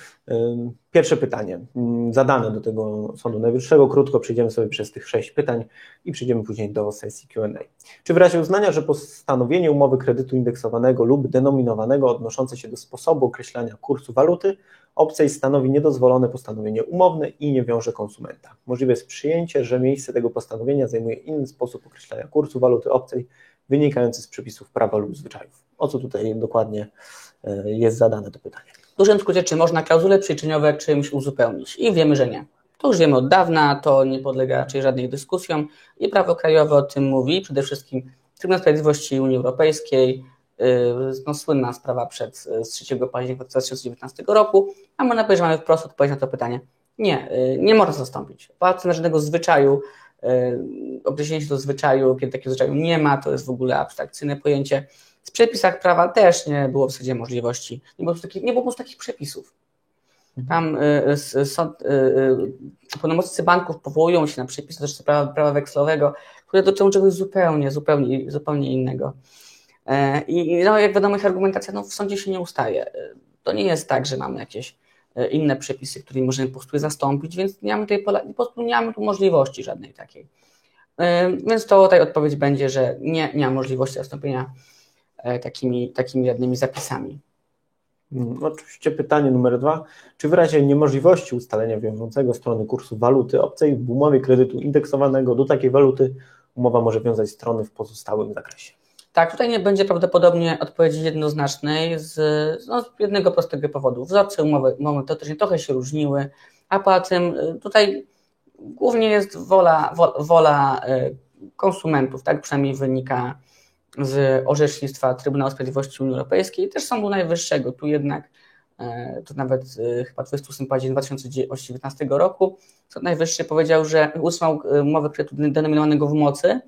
pierwsze pytanie mm, zadane do tego Sądu Najwyższego, krótko przejdziemy sobie przez tych sześć pytań i przejdziemy później do sesji Q&A. Czy w razie uznania, że postanowienie umowy kredytu indeksowanego lub denominowanego odnoszące się do sposobu określania kursu waluty obcej stanowi niedozwolone postanowienie umowne i nie wiąże konsumenta. Możliwe jest przyjęcie, że miejsce tego postanowienia zajmuje inny sposób określania kursu waluty obcej wynikający z przepisów prawa lub zwyczajów. O co tutaj dokładnie e, jest zadane to pytanie? W dużym skrócie, czy można klauzule przyczyniowe czymś uzupełnić? I wiemy, że nie. To już wiemy od dawna, to nie podlega raczej żadnym dyskusjom i prawo krajowe o tym mówi, przede wszystkim Trybunał Sprawiedliwości Unii Europejskiej, y, no, słynna sprawa przed, z 3 października 2019 roku, a można powiedzieć, że mamy wprost odpowiedź na to pytanie. Nie, y, nie można zastąpić. Płacę żadnego zwyczaju, y, określenie się do zwyczaju, kiedy takiego zwyczaju nie ma, to jest w ogóle abstrakcyjne pojęcie. W przepisach prawa też nie było w zasadzie możliwości, nie było, takich, nie było po prostu takich przepisów. Mhm. Tam y, sąd, y, pełnomocnicy banków powołują się na przepisy dotyczące prawa, prawa wekslowego, które dotyczą czegoś zupełnie, zupełnie, zupełnie innego. E, I no, jak wiadomo, ich argumentacja no, w sądzie się nie ustaje. To nie jest tak, że mamy jakieś e, inne przepisy, które możemy po prostu zastąpić, więc nie mamy, prostu nie mamy tu możliwości żadnej takiej. E, więc to tutaj odpowiedź będzie, że nie, nie ma możliwości zastąpienia E, takimi, takimi jednymi zapisami. Mm, oczywiście pytanie numer dwa. Czy w razie niemożliwości ustalenia wiążącego strony kursu waluty obcej w umowie kredytu indeksowanego do takiej waluty umowa może wiązać strony w pozostałym zakresie? Tak, tutaj nie będzie prawdopodobnie odpowiedzi jednoznacznej z, no, z jednego prostego powodu. Wzorce umowy, umowy teoretycznie trochę się różniły, a poza tym y, tutaj głównie jest wola, wola, y, konsumentów, tak przynajmniej wynika z orzecznictwa Trybunału Sprawiedliwości Unii Europejskiej, też Sądu Najwyższego. Tu jednak, e, to nawet chyba 28 października 2019 roku, Sąd Najwyższy powiedział, że usunął umowę kredytu denominowanego w mocy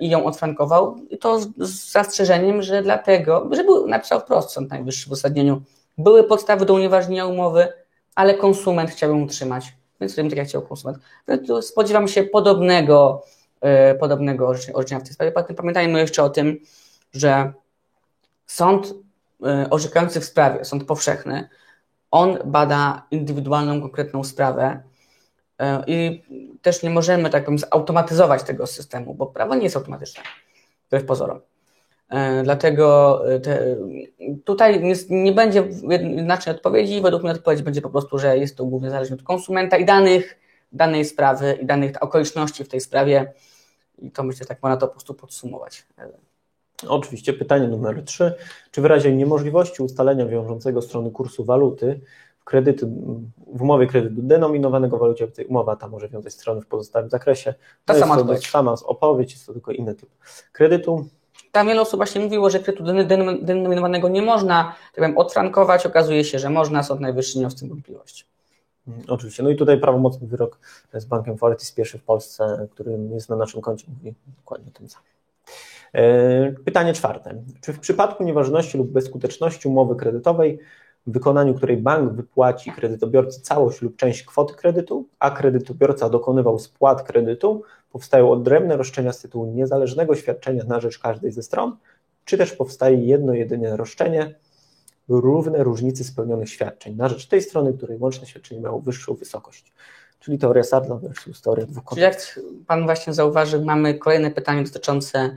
i ją odfrankował. I to z zastrzeżeniem, że dlatego, że był, napisał wprost Sąd Najwyższy w uzasadnieniu, były podstawy do unieważnienia umowy, ale konsument chciał ją utrzymać, więc robimy tak jak chciał konsument. Spodziewam się podobnego, yy, podobnego orzeczenia w tej sprawie. Pamiętajmy jeszcze o tym, że sąd yy, orzekający w sprawie, sąd powszechny, on bada indywidualną, konkretną sprawę i też nie możemy tak zautomatyzować tego systemu, bo prawo nie jest automatyczne, wbrew pozorom. E, dlatego e, te, tutaj nie, nie będzie jednoznacznej odpowiedzi. Według mnie odpowiedź będzie po prostu, że jest to głównie zależne od konsumenta i danych danej sprawy i danych okoliczności w tej sprawie. I to myślę, tak można to po prostu podsumować. Oczywiście pytanie numer trzy. Czy w razie niemożliwości ustalenia wiążącego strony kursu waluty w, kredyty, w umowie kredytu denominowanego w walucie obcej umowa ta może wiązać strony w pozostałym zakresie? Ta sama odpowiedź. Sama odpowiedź, jest to tylko inny typ kredytu. Tam wiele osób właśnie mówiło, że kredytu denominowanego nie można, tak powiem, odfrankować. Okazuje się, że można, Sąd Najwyższy nie miał z tym wątpliwości. Mm, oczywiście. No i tutaj prawomocny wyrok z bankiem Fortis pierwszy w Polsce, który jest na naszym koncie, mówi dokładnie o tym samym. E, pytanie czwarte. Czy w przypadku nieważności lub bezskuteczności umowy kredytowej, w wykonaniu której bank wypłaci kredytobiorcy całość lub część kwoty kredytu, a kredytobiorca dokonywał spłat kredytu, powstają odrębne roszczenia z tytułu niezależnego świadczenia na rzecz każdej ze stron, czy też powstaje jedno jedynie roszczenie równe różnicy spełnionych świadczeń na rzecz tej strony, której łączne świadczenie miało wyższą wysokość. Czyli teoria Sadla versus teoria dwóch Czyli jak Pan właśnie zauważył, mamy kolejne pytanie dotyczące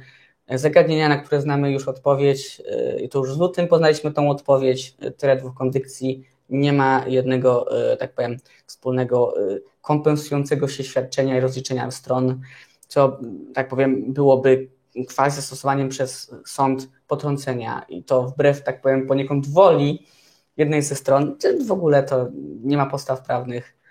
zagadnienia, na które znamy już odpowiedź i to już z lutym poznaliśmy tą odpowiedź, teoria dwóch kondycji. Nie ma jednego, tak powiem, wspólnego kompensującego się świadczenia i rozliczenia stron, co, tak powiem, byłoby quasi zastosowaniem przez sąd potrącenia. I to wbrew, tak powiem, poniekąd woli jednej ze stron, w ogóle to nie ma postaw prawnych.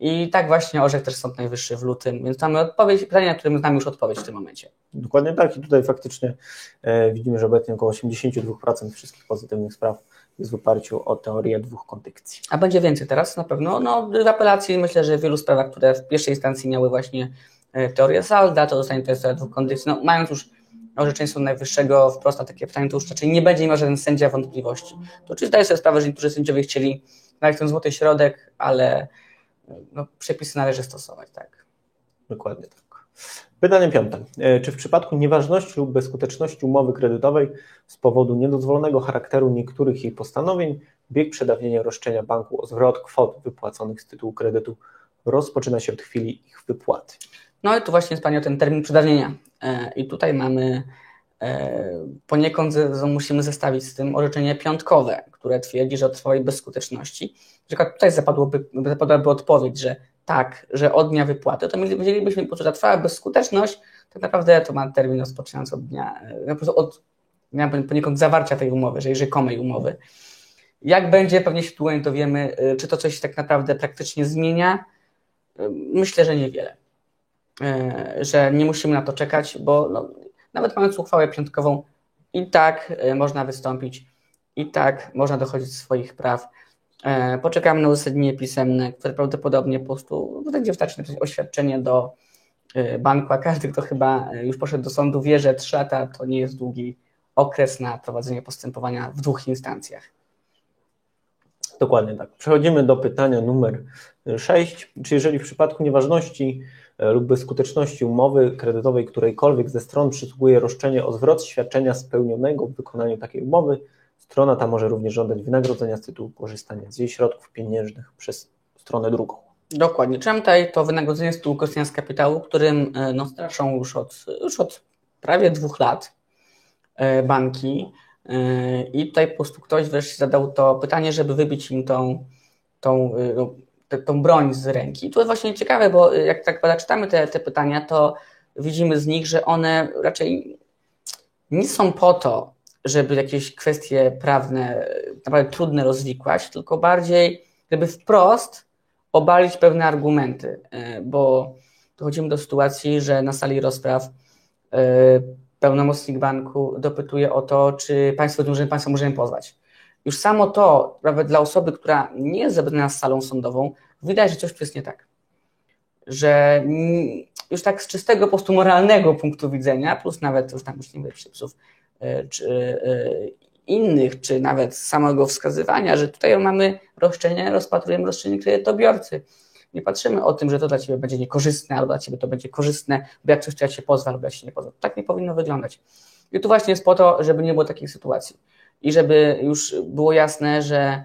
I tak właśnie orzekł też Sąd Najwyższy w lutym, więc mamy odpowiedź, pytanie, na które znamy już odpowiedź w tym momencie. Dokładnie tak i tutaj faktycznie e, widzimy, że obecnie około 82% wszystkich pozytywnych spraw jest w oparciu o teorię dwóch kondycji. A będzie więcej teraz na pewno. No, w apelacji myślę, że w wielu sprawach, które w pierwszej instancji miały właśnie e, teorię Salda, to zostanie teoria dwóch kondycji. No, mając już orzeczeństwo najwyższego wprost na takie pytanie, to już raczej nie będzie miał żaden sędzia wątpliwości. To oczywiście zdaję sobie sprawę, że niektórzy sędziowie chcieli znaleźć ten złoty środek, ale no, przepisy należy stosować, tak. Dokładnie tak. Pytanie piąte. E, czy w przypadku nieważności lub bezskuteczności umowy kredytowej z powodu niedozwolonego charakteru niektórych jej postanowień bieg przedawnienia roszczenia banku o zwrot kwot wypłaconych z tytułu kredytu rozpoczyna się od chwili ich wypłaty? No i tu właśnie jest Pani o ten termin przedawnienia. E, I tutaj mamy poniekąd musimy zestawić z tym orzeczenie piątkowe, które twierdzi, że o trwałej bezskuteczności. Na tutaj zapadłoby, zapadłaby odpowiedź, że tak, że od dnia wypłaty, to mielibyśmy po prostu trwała bezskuteczność, tak naprawdę to ma termin rozpoczynający od dnia, e, po prostu od dnia poniekąd zawarcia tej umowy, że rzekomej umowy. Jak będzie, pewnie się długo to wiemy, e, czy to coś tak naprawdę praktycznie zmienia? E, myślę, że niewiele. Że nie musimy na to czekać, bo no, nawet mając uchwałę piątkową, i tak można wystąpić, i tak można dochodzić swoich praw. E, poczekamy na uzasadnienie pisemne, które prawdopodobnie po prostu będzie napisać oświadczenie do e, banku, a każdy, kto chyba e, już poszedł do sądu, wie, że 3 lata to nie jest długi okres na prowadzenie postępowania w dwóch instancjach. Dokładnie tak. Przechodzimy do pytania numer 6. Czy jeżeli w przypadku nieważności lub bezskuteczności umowy kredytowej którejkolwiek ze stron przysługuje roszczenie o zwrot świadczenia spełnionego w wykonaniu takiej umowy, Strona ta może również żądać wynagrodzenia z tytułu korzystania z jej środków pieniężnych przez stronę drugą. Dokładnie. Czym tutaj to wynagrodzenie z tytułu korzystania z kapitału, którym e, no, straszą już od, już od prawie dwóch lat e, banki. E, I tutaj po prostu ktoś wreszcie zadał to pytanie, żeby wybić im tą, tą, no, tą broń z ręki. To jest właśnie ciekawe, bo jak tak czytamy te, te pytania, to widzimy z nich, że one raczej nie są po to, żeby jakieś kwestie prawne naprawdę trudne rozwikłać, tylko bardziej, żeby wprost obalić pewne argumenty, e, bo dochodzimy do sytuacji, że na sali rozpraw yy, pełnomocnik banku dopytuje o to, czy państwo, że państwo możemy pozwać. Już samo to, nawet dla osoby, która nie jest zebrana z salą sądową, widać, że coś tu jest nie tak. Że już tak z czystego po prostu moralnego punktu widzenia, plus nawet już tam już nie wiem, przepisów yy, czy yy, innych, czy nawet samego wskazywania, że tutaj mamy roszczenie, rozpatrujemy roszczenie kredytobiorcy. Nie patrzymy o tym, że to dla Ciebie będzie niekorzystne, albo dla Ciebie to będzie korzystne, bo jak coś Cię się pozwa, albo jak się nie pozwa. Tak nie powinno wyglądać. I tu właśnie jest po to, żeby nie było takiej sytuacji. I żeby już było jasne, że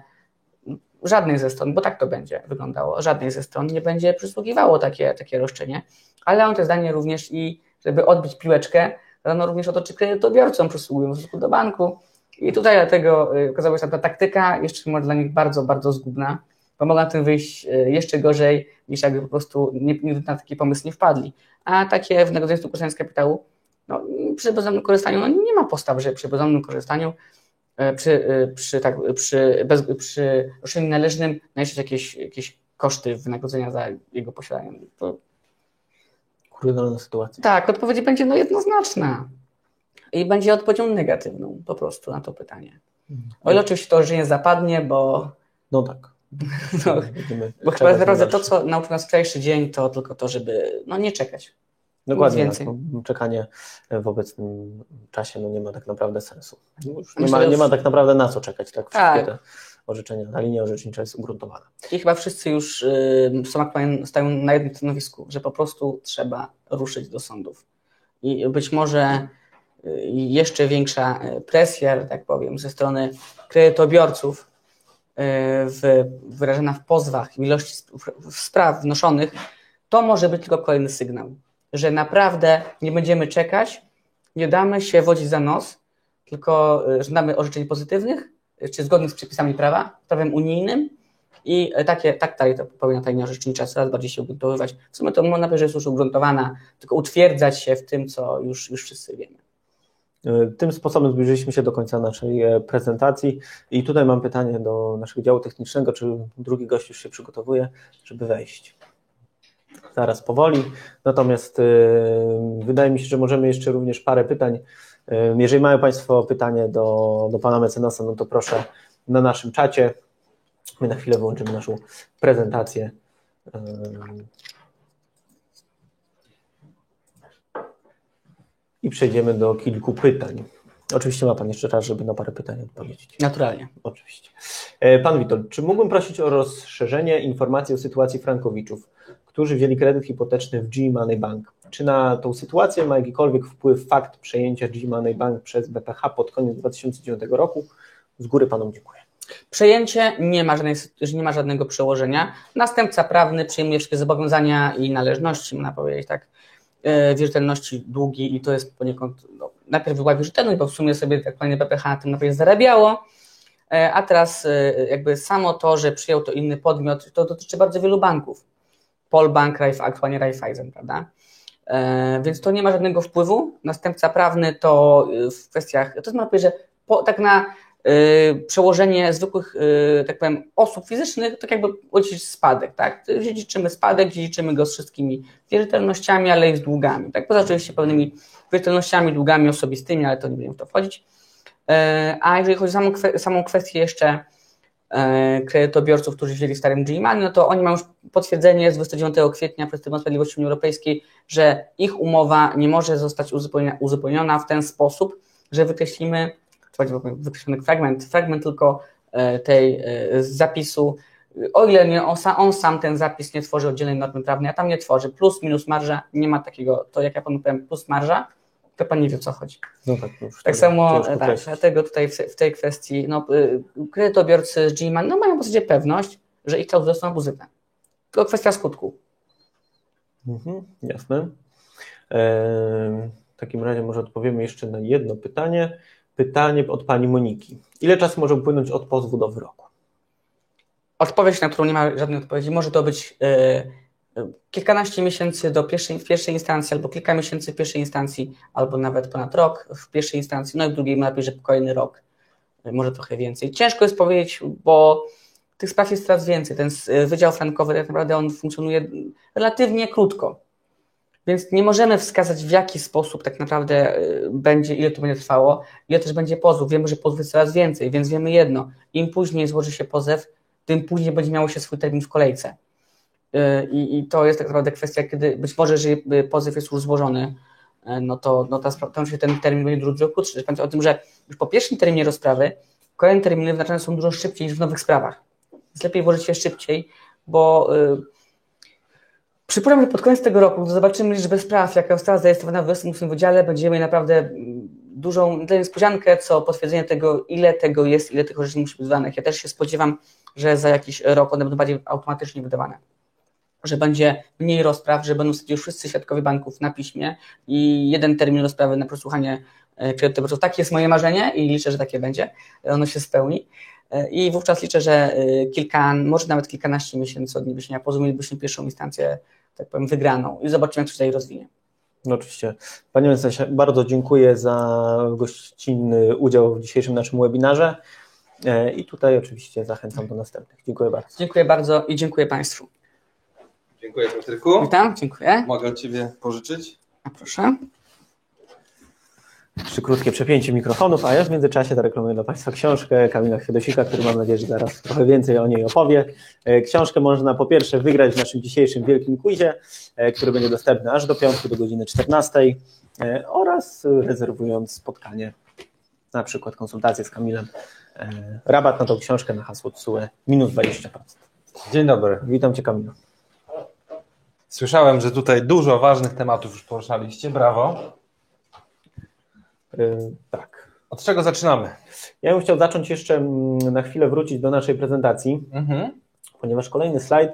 żadnej ze stron, bo tak to będzie wyglądało, żadnej ze stron nie będzie przysługiwało takie, takie roszczenie, ale on to zdanie również i żeby odbić piłeczkę, rano również o to, czy kredytobiorcom przysługują w stosunku do banku, i tutaj dlatego y, okazała się ta taktyka jeszcze może dla nich bardzo, bardzo zgubna, bo mogła na tym wyjść y, jeszcze gorzej, niż jakby po prostu nigdy na taki pomysł nie wpadli. A takie w negocjacjach korzystania z kapitału, no, przy bezdomnym korzystaniu, no, nie ma postaw, że przy bezdomnym korzystaniu, przy, przy, tak, przy, bez, przy roszczeniu należnym należeć jakieś, jakieś koszty wynagrodzenia za jego posiadanie. To... Kuriozalna sytuacja. Tak, odpowiedź będzie no, jednoznaczna i będzie odpowiedzią negatywną po prostu na to pytanie. O ile oczywiście to nie zapadnie, bo. No tak. No, bo chyba naprawdę to, co nauczył nas wczorajszy dzień, to tylko to, żeby no, nie czekać. Dokładnie. Tak. No, czekanie w obecnym czasie no, nie ma tak naprawdę sensu. nie, ma, nie ma tak naprawdę na co czekać. Tak, wszystkie tak. te orzeczenia, ta linia orzecznicza jest ugruntowana. I chyba wszyscy już y, stają na jednym stanowisku, że po prostu trzeba ruszyć do sądów. I być może jeszcze większa e, presja, że tak powiem, ze strony kredytobiorców e, w, wyrażona w pozwach, w ilości spraw wnoszonych, to może być tylko kolejny sygnał, że naprawdę nie będziemy czekać, nie damy się wodzić za nos, tylko e, żądamy orzeczeń pozytywnych, czy zgodnych z przepisami prawa, prawem unijnym i takie, tak dalej to powinna tajnia orzecznicza coraz bardziej się ugruntowywać. W sumie to można powiedzieć, że jest już ugruntowana, tylko utwierdzać się w tym, co już, już wszyscy wiemy. Tym sposobem zbliżyliśmy się do końca naszej e, prezentacji i tutaj mam pytanie do naszego działu technicznego, czy drugi gość już się przygotowuje, żeby wejść. Zaraz powoli, natomiast e, wydaje mi się, że możemy jeszcze również parę pytań. Jeżeli mają Państwo pytanie do, do Pana mecenasa, no to proszę na naszym czacie. My na chwilę wyłączymy naszą prezentację. i przejdziemy do kilku pytań. Oczywiście ma Pan jeszcze czas, żeby na parę pytań odpowiedzieć. Naturalnie. Oczywiście. E, pan Witold, czy mógłbym prosić o rozszerzenie informacji o sytuacji frankowiczów, którzy wzięli kredyt hipoteczny w G-Money Bank? Czy na tą sytuację ma jakikolwiek wpływ fakt przejęcia G-Money Bank przez BPH pod koniec 2009 roku? Z góry Panom dziękuję. Przejęcie nie ma, żadnej, nie ma żadnego przełożenia. Następca prawny przyjmuje wszystkie zobowiązania i należności, można powiedzieć tak, E, wierzytelności długi i to jest poniekąd, no, najpierw była wierzytelność, bo w sumie sobie tak panie BPH na tym najpierw zarabiało, e, a teraz e, jakby samo to, że przyjął to inny podmiot, to dotyczy bardzo wielu banków. Polbank, aktualnie Raiffeisen, prawda? Więc to nie ma żadnego wpływu. Następca prawny to w kwestiach, to jest powiedzieć, że po, tak na Y, przełożenie zwykłych, y, tak powiem, osób fizycznych, tak jakby odziedziczyć spadek, tak? Dziedziczymy spadek, dziedziczymy go z wszystkimi wierzytelnościami, ale i z długami, tak? Poza oczywiście pewnymi wierzytelnościami, długami osobistymi, ale to nie będziemy w to wchodzić. A jeżeli chodzi o samą kwestię jeszcze kredytobiorców, którzy wzięli starym G-Money, no to oni mają już potwierdzenie z 29 kwietnia przez Trybunał Sprawiedliwości Unii Europejskiej, że ich umowa nie może zostać uzupełniona, w ten sposób, że wykreślimy wykreślony fragment, fragment tylko e, tej e, zapisu, o ile nie, on, on, sam ten zapis nie tworzy oddzielnej normy prawnej, a tam nie tworzy, plus, minus marża, nie ma takiego, to jak ja panu powiem, plus marża, to pan nie wie, o co chodzi. No tak, tak samo, tak, dlatego tutaj w, w, tej kwestii, no, y, kredytobiorcy z GMAN, no mają w zasadzie pewność, że ich klauzuły są abuzywne. Tylko kwestia skutku. Mhm, jasne. W takim razie może odpowiemy jeszcze na jedno pytanie. Pytanie od pani Moniki. Ile czasu może upłynąć od pozwu do wyroku? Odpowiedź, na którą nie ma żadnej odpowiedzi, może to być yy, kilkanaście miesięcy do pierwszej, w pierwszej instancji, albo kilka miesięcy w pierwszej instancji, albo nawet ponad rok w pierwszej instancji, no i w drugiej lepiej, że kolejny rok, może trochę więcej. Ciężko jest powiedzieć, bo tych spraw jest coraz więcej. Ten Wydział Frankowy tak naprawdę on funkcjonuje relatywnie krótko. Więc nie możemy wskazać, w jaki sposób tak naprawdę y, będzie, ile to będzie trwało, ile też będzie pozów. Wiemy, że jest coraz więcej, więc wiemy jedno: im później złoży się pozew, tym później będzie miało się swój termin w kolejce. I, I, to jest tak naprawdę kwestia, kiedy być może, jeżeli pozew jest już złożony, y, no to, no to, to się ten termin będzie dużo, krótszy. Pamiętajcie o tym, że już po pierwszym terminie rozprawy kolejne terminy wyznaczane są dużo szybciej niż w nowych sprawach. Jest lepiej włożyć się szybciej, bo yy, przypuszczam, że pod koniec tego roku, zobaczymy liczbę spraw, jaka została zarejestrowana w 28 wydziale, będziemy naprawdę dużą niespodziankę, co potwierdzenie tego, ile tego jest, ile tych orzeczeń musi być wydanych. Ja też się spodziewam, że za jakiś rok one będą bardziej automatycznie wydawane. Że będzie mniej rozpraw, że będą już wszyscy świadkowie banków na piśmie i jeden termin rozprawy na przesłuchanie e, kredytobiorców. Takie jest moje marzenie i liczę, że takie będzie. Ono się spełni. E, I wówczas liczę, że e, kilka, może nawet kilkanaście miesięcy od niewniesienia pozwu mielibyśmy pierwszą instancję, tak powiem, wygraną i zobaczymy, jak to się tutaj rozwinie. No oczywiście. Panie mecenasie, bardzo dziękuję za gościnny udział w dzisiejszym naszym webinarze i tutaj oczywiście zachęcam do następnych. Dziękuję bardzo. Dziękuję bardzo i dziękuję Państwu. Dziękuję Patryku. Witam, dziękuję. Mogę od Ciebie pożyczyć? A proszę. Trzy krótkie przepięcie mikrofonów, a ja w międzyczasie zareklamuję dla Państwa książkę Kamila Chwiedosika, który mam nadzieję, że zaraz trochę więcej o niej opowie. E, książkę można po pierwsze wygrać w naszym dzisiejszym wielkim quizie, e, który będzie dostępny aż do piątku do godziny 14 e, oraz rezerwując spotkanie, na przykład konsultację z Kamilem, rabat na tą książkę na hasło TSUE minus 20%. Dzień dobry. Witam Cię Kamilu. Słyszałem, że tutaj dużo ważnych tematów już poruszaliście. Brawo. Yy, tak. Od czego zaczynamy? Ja bym chciał zacząć jeszcze mm, na chwilę wrócić do naszej prezentacji, mhm. ponieważ kolejny slajd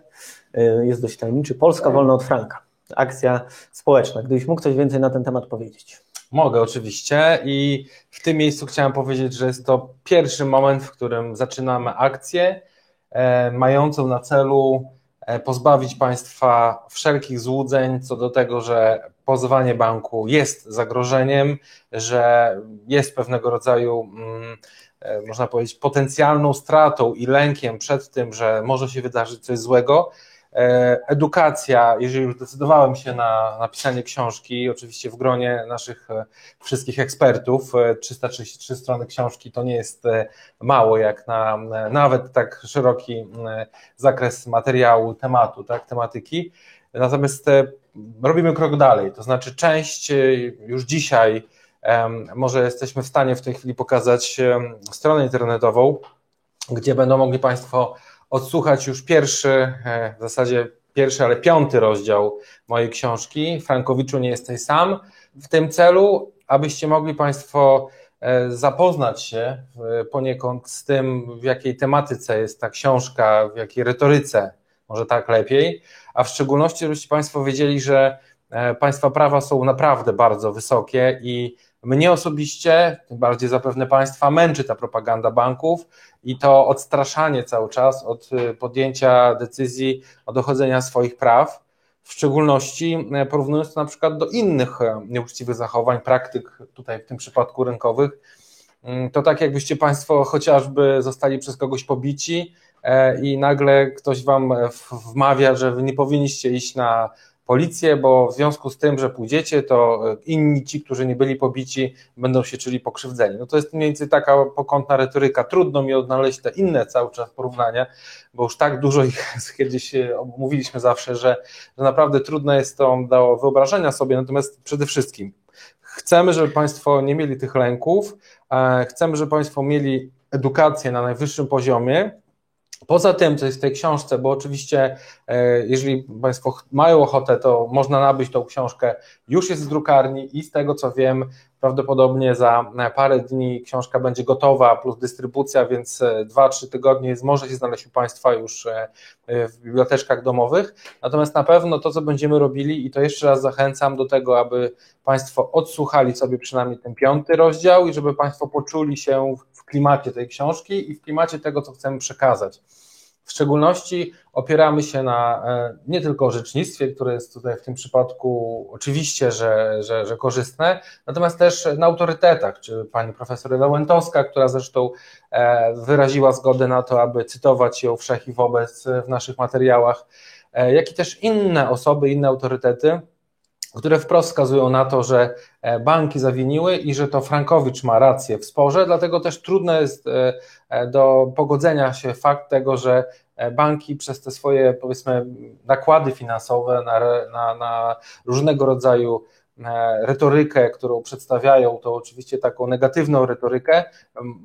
yy, jest dość tajemniczy. Polska wolna od franka. Akcja społeczna. Gdybyś mógł coś więcej na ten temat powiedzieć. Mogę oczywiście i w tym miejscu chciałem powiedzieć, że jest to pierwszy moment, w którym zaczynamy akcję e, mającą na celu pozbawić państwa wszelkich złudzeń co do tego, że pozwanie banku jest zagrożeniem, że jest pewnego rodzaju, mm, e, można powiedzieć, potencjalną stratą i lękiem przed tym, że może się wydarzyć coś złego. E, edukacja, jeżeli już decydowałem się na napisanie książki, oczywiście w gronie naszych e, wszystkich ekspertów, 333 e, strony książki to nie jest mało, jak na nawet tak szeroki zakres materiału, tematu, tak, tematyki. Natomiast robimy krok dalej, to znaczy część już dzisiaj, może jesteśmy w stanie w tej chwili pokazać stronę internetową, gdzie będą mogli Państwo odsłuchać już pierwszy, e, w zasadzie pierwszy, ale piąty rozdział mojej książki. Frankowiczu nie jesteś sam. W tym celu, abyście mogli Państwo e, zapoznać się poniekąd z tym, w jakiej tematyce jest ta książka, w jakiej retoryce, może tak lepiej, a w szczególności, żebyście Państwo wiedzieli, że e, państwa prawa są naprawdę bardzo wysokie i mnie osobiście, tym bardziej zapewne Państwa, męczy ta propaganda banków i to odstraszanie cały czas od y, podjęcia decyzji o dochodzenia swoich praw, w szczególności y, porównując to na przykład do innych y, nieuczciwych zachowań, praktyk, tutaj w tym przypadku rynkowych. To tak, jakbyście Państwo chociażby zostali przez kogoś pobici i nagle ktoś Wam wmawia, że Wy nie powinniście iść na policję, bo w związku z tym, że pójdziecie, to inni ci, którzy nie byli pobici, będą się czuli pokrzywdzeni. No to jest mniej więcej taka pokątna retoryka. Trudno mi odnaleźć te inne cały czas porównania, bo już tak dużo ich kiedyś mówiliśmy zawsze, że, że naprawdę trudno jest to do wyobrażenia sobie. Natomiast przede wszystkim chcemy, żeby Państwo nie mieli tych lęków, e, chcemy, żeby Państwo mieli edukację na najwyższym poziomie, Poza tym, co jest w tej książce, bo oczywiście, e, jeżeli Państwo mają ochotę, to można nabyć tą książkę, już jest w drukarni i z tego co wiem, prawdopodobnie za parę dni książka będzie gotowa, plus dystrybucja, więc 2-3 e, tygodnie może się znaleźć u Państwa już e, w biblioteczkach domowych. Natomiast na pewno to, co będziemy robili, i to jeszcze raz zachęcam do tego, aby Państwo odsłuchali sobie przynajmniej ten piąty rozdział i żeby Państwo poczuli się klimacie tej książki i w klimacie tego, co chcemy przekazać. W szczególności opieramy się na e, nie tylko orzecznictwie, które jest tutaj w tym przypadku oczywiście, że, że, że korzystne, natomiast też na autorytetach, czy pani profesor Ewa Łętowska, która zresztą e, wyraziła zgodę na to, aby cytować ją wszech i wobec w naszych materiałach, e, jak i też inne osoby, inne autorytety, które wprost wskazują na to, że e, banki zawiniły i że to Frankowicz ma rację w sporze, dlatego też trudno jest e, do pogodzenia się fakt tego, że banki przez te swoje powiedzmy nakłady finansowe na, na, na różnego rodzaju E, retorykę, którą przedstawiają, to oczywiście taką negatywną retorykę,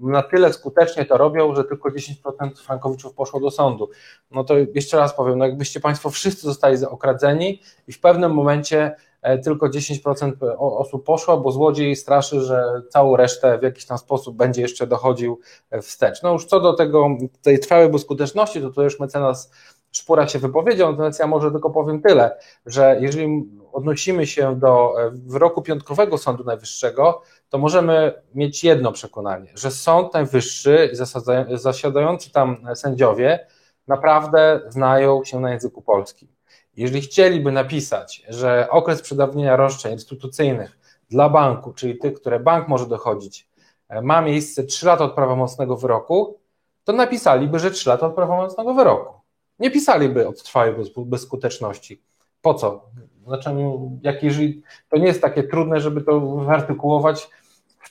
na tyle skutecznie to robią, że tylko 10% frankowiczów poszło do sądu. No to jeszcze raz powiem, no jakbyście Państwo wszyscy zostali okradzeni i w pewnym momencie e, tylko 10% osób poszło, bo złodziej straszy, że całą resztę w jakiś tam sposób będzie jeszcze dochodził e, wstecz. No już co do tego, tej trwałej skuteczności, to to już mecenas Szpura się wypowiedział, natomiast ja może tylko powiem tyle, że jeżeli odnosimy się do e, wyroku piątkowego Sądu Najwyższego, to możemy mieć jedno przekonanie, że Sąd Najwyższy zasiadający tam sędziowie naprawdę znają się na języku polskim. Jeżeli chcieliby napisać, że okres przedawnienia roszczeń instytucyjnych dla banku, czyli tych, które bank może dochodzić, e, ma miejsce 3 lata od prawomocnego wyroku, to napisaliby, że 3 lata od prawomocnego wyroku. Nie pisaliby od trwałej bezskuteczności. Po co? Znaczy, jak jeżeli to nie jest takie trudne, żeby to wyartykułować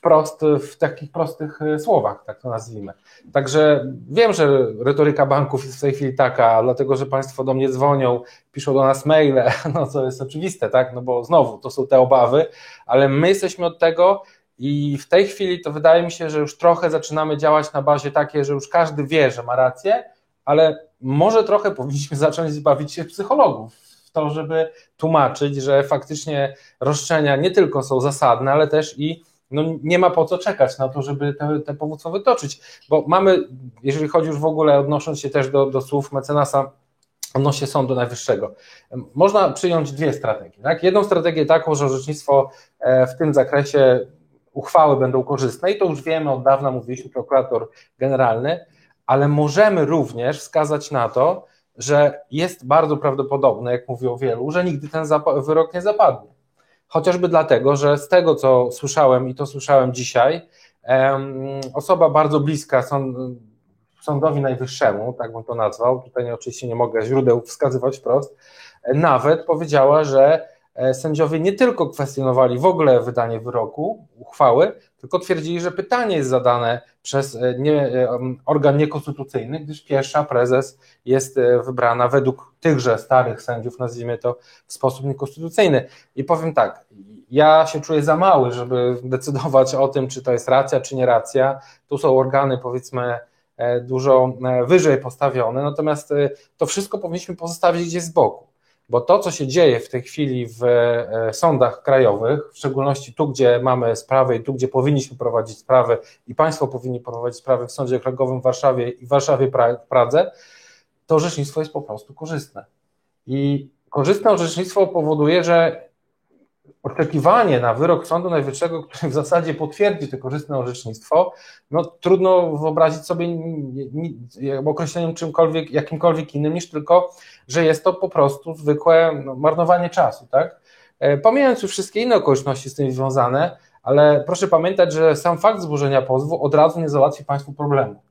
wprost w takich prostych e, słowach, tak to nazwijmy. Także wiem, że retoryka banków jest w tej chwili taka, dlatego że Państwo do mnie dzwonią, piszą do nas maile, no co jest oczywiste, tak, no bo znowu to są te obawy, ale my jesteśmy od tego i w tej chwili to wydaje mi się, że już trochę zaczynamy działać na bazie takiej, że już każdy wie, że ma rację, ale może trochę powinniśmy zacząć bawić się psychologów to, żeby tłumaczyć, że faktycznie roszczenia nie tylko są zasadne, ale też i no, nie ma po co czekać na to, żeby te, te powództwo wytoczyć, bo mamy, jeżeli chodzi już w ogóle, odnosząc się też do, do słów mecenasa odnośnie Sądu Najwyższego. Można przyjąć dwie strategie. Tak? Jedną strategię taką, że orzecznictwo e, w tym zakresie uchwały będą korzystne i to już wiemy, od dawna mówiliśmy, prokurator generalny, ale możemy również wskazać na to, że jest bardzo prawdopodobne, jak mówią wielu, że nigdy ten wyrok nie zapadnie. Chociażby dlatego, że z tego, co słyszałem i to słyszałem dzisiaj, osoba bardzo bliska sądowi najwyższemu, tak bym to nazwał, tutaj oczywiście nie mogę źródeł wskazywać wprost, nawet powiedziała, że sędziowie nie tylko kwestionowali w ogóle wydanie wyroku, uchwały, tylko twierdzili, że pytanie jest zadane przez e, nie, e, organ niekonstytucyjny, gdyż pierwsza prezes jest wybrana według tychże starych sędziów, nazwijmy to w sposób niekonstytucyjny. I powiem tak, ja się czuję za mały, żeby decydować o tym, czy to jest racja, czy nie racja. Tu są organy, powiedzmy, dużo wyżej postawione, natomiast to wszystko powinniśmy pozostawić gdzieś z boku bo to, co się dzieje w tej chwili w e, sądach krajowych, w szczególności tu, gdzie mamy sprawy i tu, gdzie powinniśmy prowadzić sprawy i Państwo powinni prowadzić sprawy w Sądzie Okręgowym w Warszawie i w Warszawie Pradze, to orzecznictwo jest po prostu korzystne. I korzystne orzecznictwo powoduje, że oczekiwanie na wyrok Sądu Najwyższego, który w zasadzie potwierdzi to korzystne orzecznictwo, no trudno wyobrazić sobie określeniem czymkolwiek, jakimkolwiek innym niż tylko, że jest to po prostu zwykłe no, marnowanie czasu, tak? E, pomijając już wszystkie inne okoliczności z tym związane, ale proszę pamiętać, że sam fakt złożenia pozwu od razu nie załatwi Państwu problemu.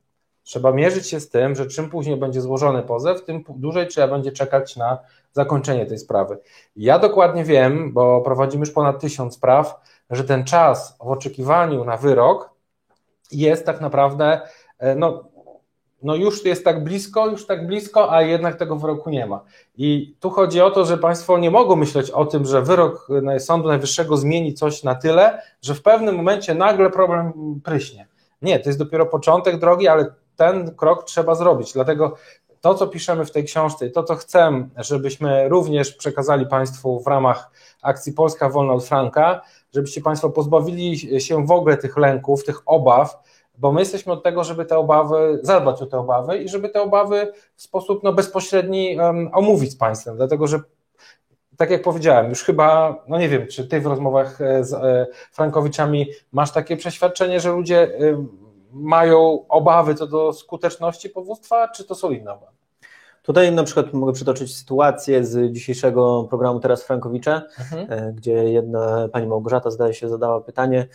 Trzeba mierzyć się z tym, że czym później będzie złożony pozew, tym dłużej trzeba będzie czekać na zakończenie tej sprawy. Ja dokładnie wiem, bo prowadzimy już ponad tysiąc spraw, że ten czas w oczekiwaniu na wyrok jest tak naprawdę, e, no, no już jest tak blisko, już tak blisko, a jednak tego wyroku nie ma. I tu chodzi o to, że Państwo nie mogą myśleć o tym, że wyrok Sądu Najwyższego zmieni coś na tyle, że w pewnym momencie nagle problem pryśnie. Nie, to jest dopiero początek drogi, ale ten krok trzeba zrobić. Dlatego to, co piszemy w tej książce i to, co chcę, żebyśmy również przekazali Państwu w ramach akcji Polska Wolna od Franka, żebyście Państwo pozbawili się w ogóle tych lęków, tych obaw, bo my jesteśmy od tego, żeby te obawy, zadbać o te obawy i żeby te obawy w sposób no, bezpośredni um, omówić z Państwem, dlatego że tak jak powiedziałem, już chyba, no nie wiem, czy Ty w rozmowach e, z e, Frankowiczami masz takie przeświadczenie, że ludzie mają obawy co do skuteczności powództwa, czy to są inne obawy? Tutaj na przykład mogę przytoczyć sytuację z dzisiejszego programu Teraz Frankowicze, mhm. E, gdzie jedna pani Małgorzata zdaje się zadała pytanie,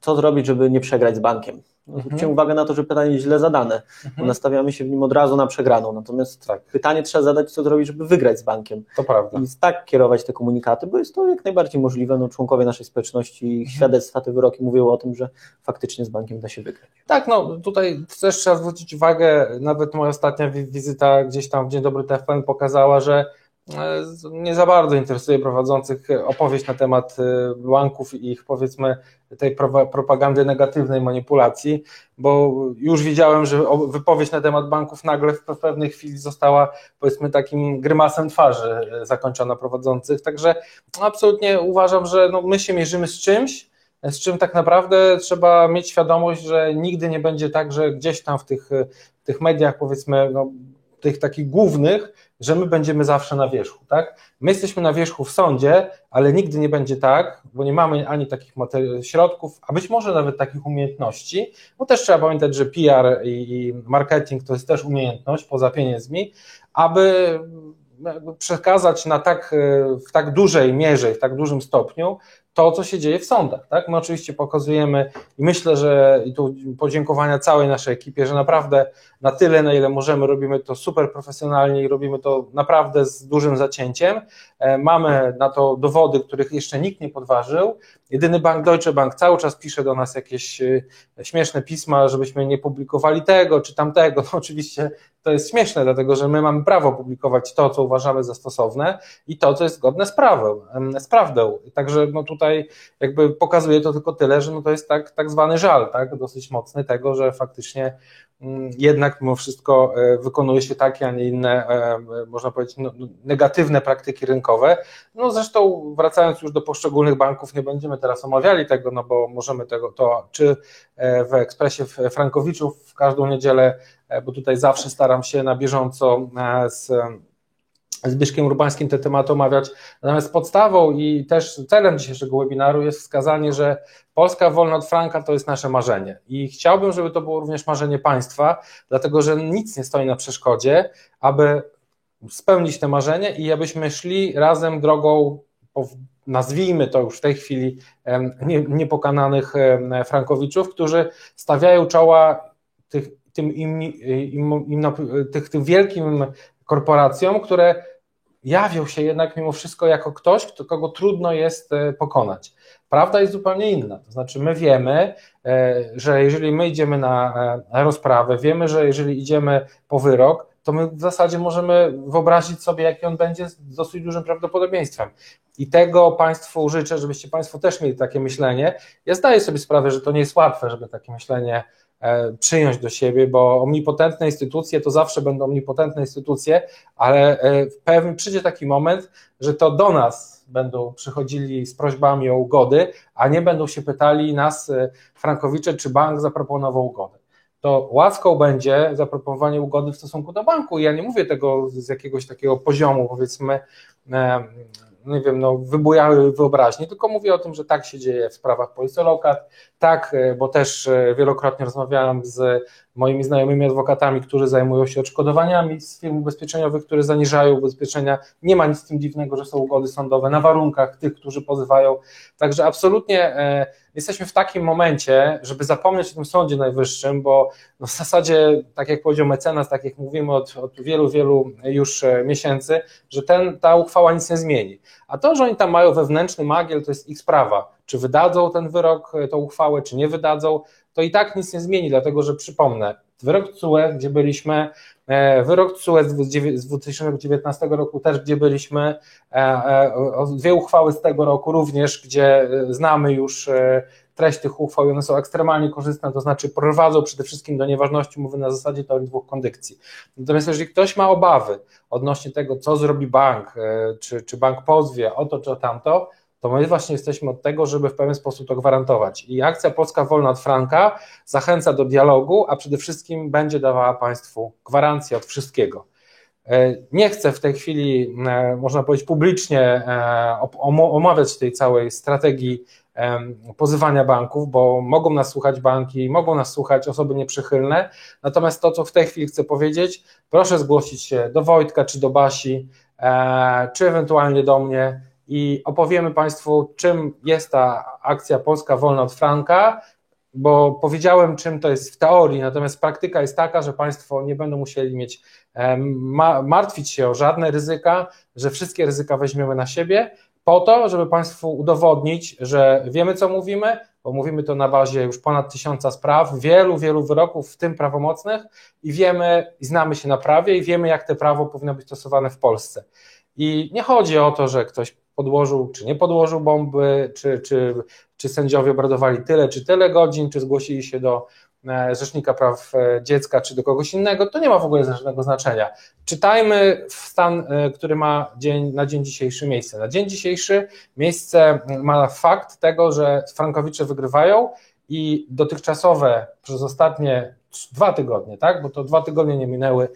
co zrobić, żeby nie przegrać z bankiem. No, zwróćcie mhm. uwagę na to, że pytanie jest źle zadane, mhm. bo nastawiamy się w nim od razu na przegraną. Natomiast tak. pytanie trzeba zadać, co zrobić, żeby wygrać z bankiem. To prawda. I tak kierować te komunikaty, bo jest to jak najbardziej możliwe. No, członkowie naszej społeczności, mhm. świadectwa, te wyroki mówiły o tym, że faktycznie z bankiem da się wygrać. Tak, no tutaj też trzeba zwrócić uwagę, nawet moja ostatnia wizyta gdzieś tam w Dzień Dobry TFN pokazała, że nie za bardzo interesuje prowadzących opowieść na temat e, banków i ich powiedzmy tej propagandy negatywnej manipulacji, bo już widziałem, że wypowiedź na temat banków nagle w pewnej chwili została powiedzmy takim grymasem twarzy e, zakończona prowadzących, także absolutnie uważam, że no my się mierzymy z czymś, z czym tak naprawdę trzeba mieć świadomość, że nigdy nie będzie tak, że gdzieś tam w tych, tych mediach powiedzmy no, tych takich głównych, że my będziemy zawsze na wierzchu, tak? My jesteśmy na wierzchu w sądzie, ale nigdy nie będzie tak, bo nie mamy ani takich środków, a być może nawet takich umiejętności, bo też trzeba pamiętać, że PR i marketing to jest też umiejętność poza pieniędzmi, aby przekazać na tak, w tak dużej mierze, w tak dużym stopniu to, co się dzieje w sądach. Tak? My oczywiście pokazujemy i myślę, że i tu podziękowania całej naszej ekipie, że naprawdę na tyle, na ile możemy, robimy to super profesjonalnie i robimy to naprawdę z dużym zacięciem. E, mamy na to dowody, których jeszcze nikt nie podważył. Jedyny bank Deutsche Bank cały czas pisze do nas jakieś e, śmieszne pisma, żebyśmy nie publikowali tego czy tamtego. No oczywiście to jest śmieszne, dlatego że my mamy prawo publikować to, co uważamy za stosowne i to, co jest zgodne z prawem, z prawdą. Także no tutaj jakby pokazuje to tylko tyle, że no to jest tak, tak zwany żal, tak, dosyć mocny tego, że faktycznie jednak mimo wszystko e, wykonuje się takie, a nie inne, e, można powiedzieć, no, no, negatywne praktyki rynkowe. No zresztą wracając już do poszczególnych banków, nie będziemy teraz omawiali tego, no bo możemy tego, to czy e, w ekspresie Frankowiczów w każdą niedzielę bo tutaj zawsze staram się na bieżąco z Zbyszkiem Urbańskim te tematy omawiać. Natomiast podstawą i też celem dzisiejszego webinaru jest wskazanie, że Polska wolna od franka to jest nasze marzenie. I chciałbym, żeby to było również marzenie państwa, dlatego że nic nie stoi na przeszkodzie, aby spełnić te marzenie i abyśmy szli razem drogą, nazwijmy to już w tej chwili, niepokananych frankowiczów, którzy stawiają czoła tych tym, im, im, im, tych, tym wielkim korporacjom, które jawią się jednak mimo wszystko jako ktoś, kto, kogo trudno jest e, pokonać. Prawda jest zupełnie inna. To znaczy, my wiemy, e, że jeżeli my idziemy na, e, na rozprawę, wiemy, że jeżeli idziemy po wyrok, to my w zasadzie możemy wyobrazić sobie, jaki on będzie z dosyć dużym prawdopodobieństwem. I tego Państwu życzę, żebyście Państwo też mieli takie myślenie. Ja zdaję sobie sprawę, że to nie jest łatwe, żeby takie myślenie przyjąć do siebie, bo omnipotentne instytucje to zawsze będą omnipotentne instytucje, ale e, w pewnym przyjdzie taki moment, że to do nas będą przychodzili z prośbami o ugody, a nie będą się pytali nas, e, Frankowicze, czy bank zaproponował ugodę. To łaską będzie zaproponowanie ugody w stosunku do banku. Ja nie mówię tego z jakiegoś takiego poziomu, powiedzmy, nie wiem, no, wybujały wyobraźni, tylko mówię o tym, że tak się dzieje w sprawach Policji Lokat, tak, e, bo też e, wielokrotnie rozmawiałem z moimi znajomymi adwokatami, którzy zajmują się odszkodowaniami z firm ubezpieczeniowych, które zaniżają ubezpieczenia. Nie ma nic z tym dziwnego, że są ugody sądowe na warunkach tych, którzy pozywają. Także absolutnie e, jesteśmy w takim momencie, żeby zapomnieć o tym Sądzie Najwyższym, bo no w zasadzie, tak jak powiedział mecenas, tak jak mówimy od, od wielu, wielu już miesięcy, że ten, ta uchwała nic nie zmieni. A to, że oni tam mają wewnętrzny magiel, to jest ich sprawa czy wydadzą ten wyrok, e, tą uchwałę, czy nie wydadzą, to i tak nic nie zmieni, dlatego że przypomnę, wyrok CUE, gdzie byliśmy, e, wyrok CUE z 2019 roku też, gdzie byliśmy, e, dwie uchwały z tego roku również, gdzie znamy już treść tych uchwał one są ekstremalnie korzystne, to znaczy prowadzą przede wszystkim do nieważności umowy na zasadzie teorii dwóch kondycji. Natomiast jeżeli ktoś ma obawy odnośnie tego, co zrobi bank, czy, czy bank pozwie o to czy o tamto, to my właśnie jesteśmy od tego, żeby w pewien sposób to gwarantować. I akcja Polska Wolna od Franka zachęca do dialogu, a przede wszystkim będzie dawała Państwu gwarancję od wszystkiego. E, nie chcę w tej chwili, e, można powiedzieć, publicznie e, omawiać tej całej strategii pozywania banków, bo mogą nas słuchać banki, mogą nas słuchać osoby nieprzychylne. Natomiast to, co w tej chwili chcę powiedzieć, proszę zgłosić się do Wojtka czy do Basi, czy ewentualnie do mnie i opowiemy Państwu, czym jest ta akcja Polska Wolna od Franka. bo powiedziałem, czym to jest w teorii, natomiast praktyka jest taka, że Państwo nie będą musieli mieć, martwić się o żadne ryzyka, że wszystkie ryzyka weźmiemy na siebie, po to, żeby Państwu udowodnić, że wiemy, co mówimy, bo mówimy to na bazie już ponad tysiąca spraw, wielu, wielu wyroków, w tym prawomocnych, i wiemy, i znamy się na prawie, i wiemy, jak te prawo powinno być stosowane w Polsce. I nie chodzi o to, że ktoś podłożył, czy nie podłożył bomby, czy, czy, czy sędziowie obradowali tyle, czy tyle godzin, czy zgłosili się do e, Rzecznika Praw e, Dziecka, czy do kogoś innego, to nie ma w ogóle żadnego znaczenia. Czytajmy stan, e, który ma dzień, na dzień dzisiejszy miejsce. Na dzień dzisiejszy miejsce ma fakt tego, że Frankowicze wygrywają i dotychczasowe przez ostatnie dwa tygodnie, tak? bo to dwa tygodnie nie minęły,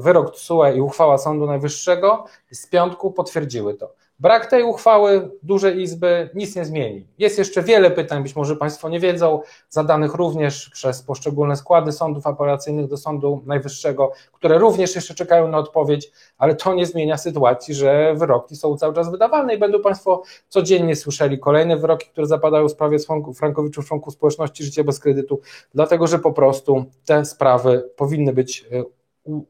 wyrok TSUE i uchwała Sądu Najwyższego z piątku potwierdziły to. Brak tej uchwały dużej izby nic nie zmieni. Jest jeszcze wiele pytań, być może Państwo nie wiedzą, zadanych również przez poszczególne składy sądów apelacyjnych do Sądu Najwyższego, które również jeszcze czekają na odpowiedź, ale to nie zmienia sytuacji, że wyroki są cały czas wydawane i będą Państwo codziennie słyszeli kolejne wyroki, które zapadają w sprawie Frankowiczów, członków społeczności życia bez kredytu, dlatego że po prostu te sprawy powinny być e,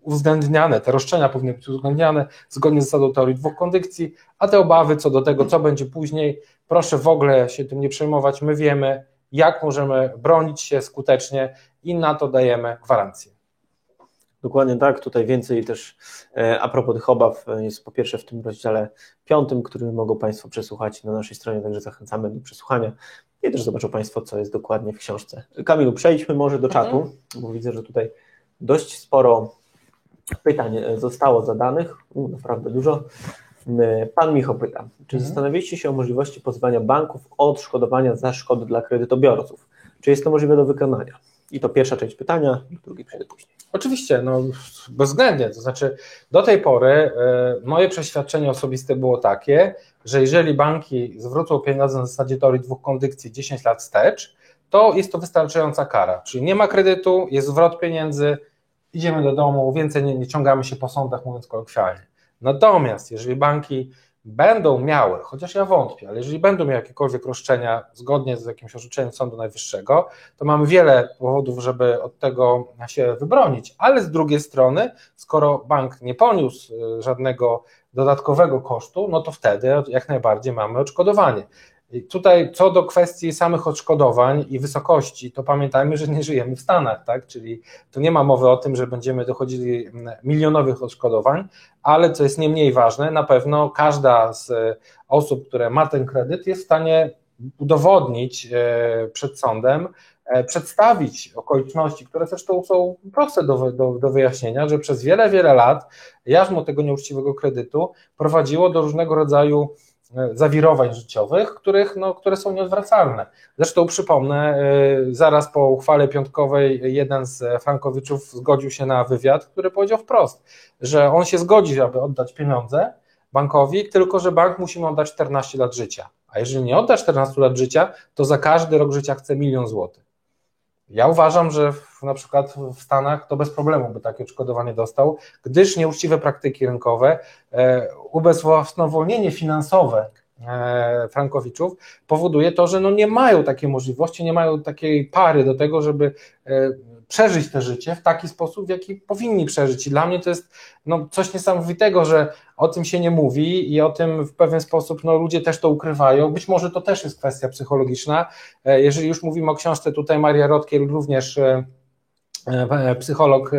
uwzględniane, te roszczenia powinny być uwzględniane zgodnie z zasadą teorii dwóch kondycji, a te obawy co do tego, co będzie później, proszę w ogóle się tym nie przejmować. My wiemy, jak możemy bronić się skutecznie i na to dajemy gwarancję. Dokładnie tak. Tutaj więcej też e, a propos tych obaw e, jest po pierwsze w tym rozdziale piątym, który mogą Państwo przesłuchać na naszej stronie, także zachęcamy do przesłuchania i też zobaczą Państwo, co jest dokładnie w książce. Kamilu, przejdźmy może do czatu, mhm. bo widzę, że tutaj dość sporo pytań e, zostało zadanych, naprawdę dużo. E, pan Michał pyta, czy mhm. zastanawialiście się o możliwości pozwania banków o odszkodowania za szkody dla kredytobiorców? Czy jest to możliwe do wykonania? I to pierwsza część pytania, drugi przejdę później. Oczywiście, no bezwzględnie. To znaczy, do tej pory y, moje przeświadczenie osobiste było takie, że jeżeli banki zwrócą pieniądze na zasadzie teorii dwóch kondykcji 10 lat wstecz, to jest to wystarczająca kara. Czyli nie ma kredytu, jest zwrot pieniędzy, idziemy do domu, więcej nie, nie ciągamy się po sądach, mówiąc kolokwialnie. Natomiast jeżeli banki będą miały, chociaż ja wątpię, ale jeżeli będą miały jakiekolwiek roszczenia zgodnie z jakimś orzeczeniem Sądu Najwyższego, to mamy wiele powodów, żeby od tego się wybronić, ale z drugiej strony, skoro bank nie poniósł y, żadnego dodatkowego kosztu, no to wtedy jak najbardziej mamy odszkodowanie. Tutaj co do kwestii samych odszkodowań i wysokości, to pamiętajmy, że nie żyjemy w Stanach, tak? Czyli tu nie ma mowy o tym, że będziemy dochodzili mm, milionowych odszkodowań, ale co jest nie mniej ważne, na pewno każda z osób, które ma ten kredyt, jest w stanie udowodnić e, przed sądem, e, przedstawić okoliczności, które zresztą są proste do, do, do wyjaśnienia, że przez wiele, wiele lat jarzmo tego nieuczciwego kredytu prowadziło do różnego rodzaju E, zawirowań życiowych, których, no, które są nieodwracalne. Zresztą przypomnę, e, zaraz po uchwale piątkowej jeden z Frankowiczów zgodził się na wywiad, który powiedział wprost, że on się zgodzi, aby oddać pieniądze bankowi, tylko że bank musi mu oddać 14 lat życia. A jeżeli nie odda 14 lat życia, to za każdy rok życia chce milion złotych. Ja uważam, że w, na przykład w Stanach to bez problemu by takie odszkodowanie dostał, gdyż nieuczciwe praktyki rynkowe, e, ubezwłasnowolnienie finansowe e, Frankowiczów powoduje to, że no nie mają takiej możliwości, nie mają takiej pary do tego, żeby e, przeżyć to życie w taki sposób, w jaki powinni przeżyć. I dla mnie to jest no, coś niesamowitego, że o tym się nie mówi i o tym w pewien sposób no, ludzie też to ukrywają. Być może to też jest kwestia psychologiczna. E, jeżeli już mówimy o książce, tutaj Maria Rotkiel również e, psycholog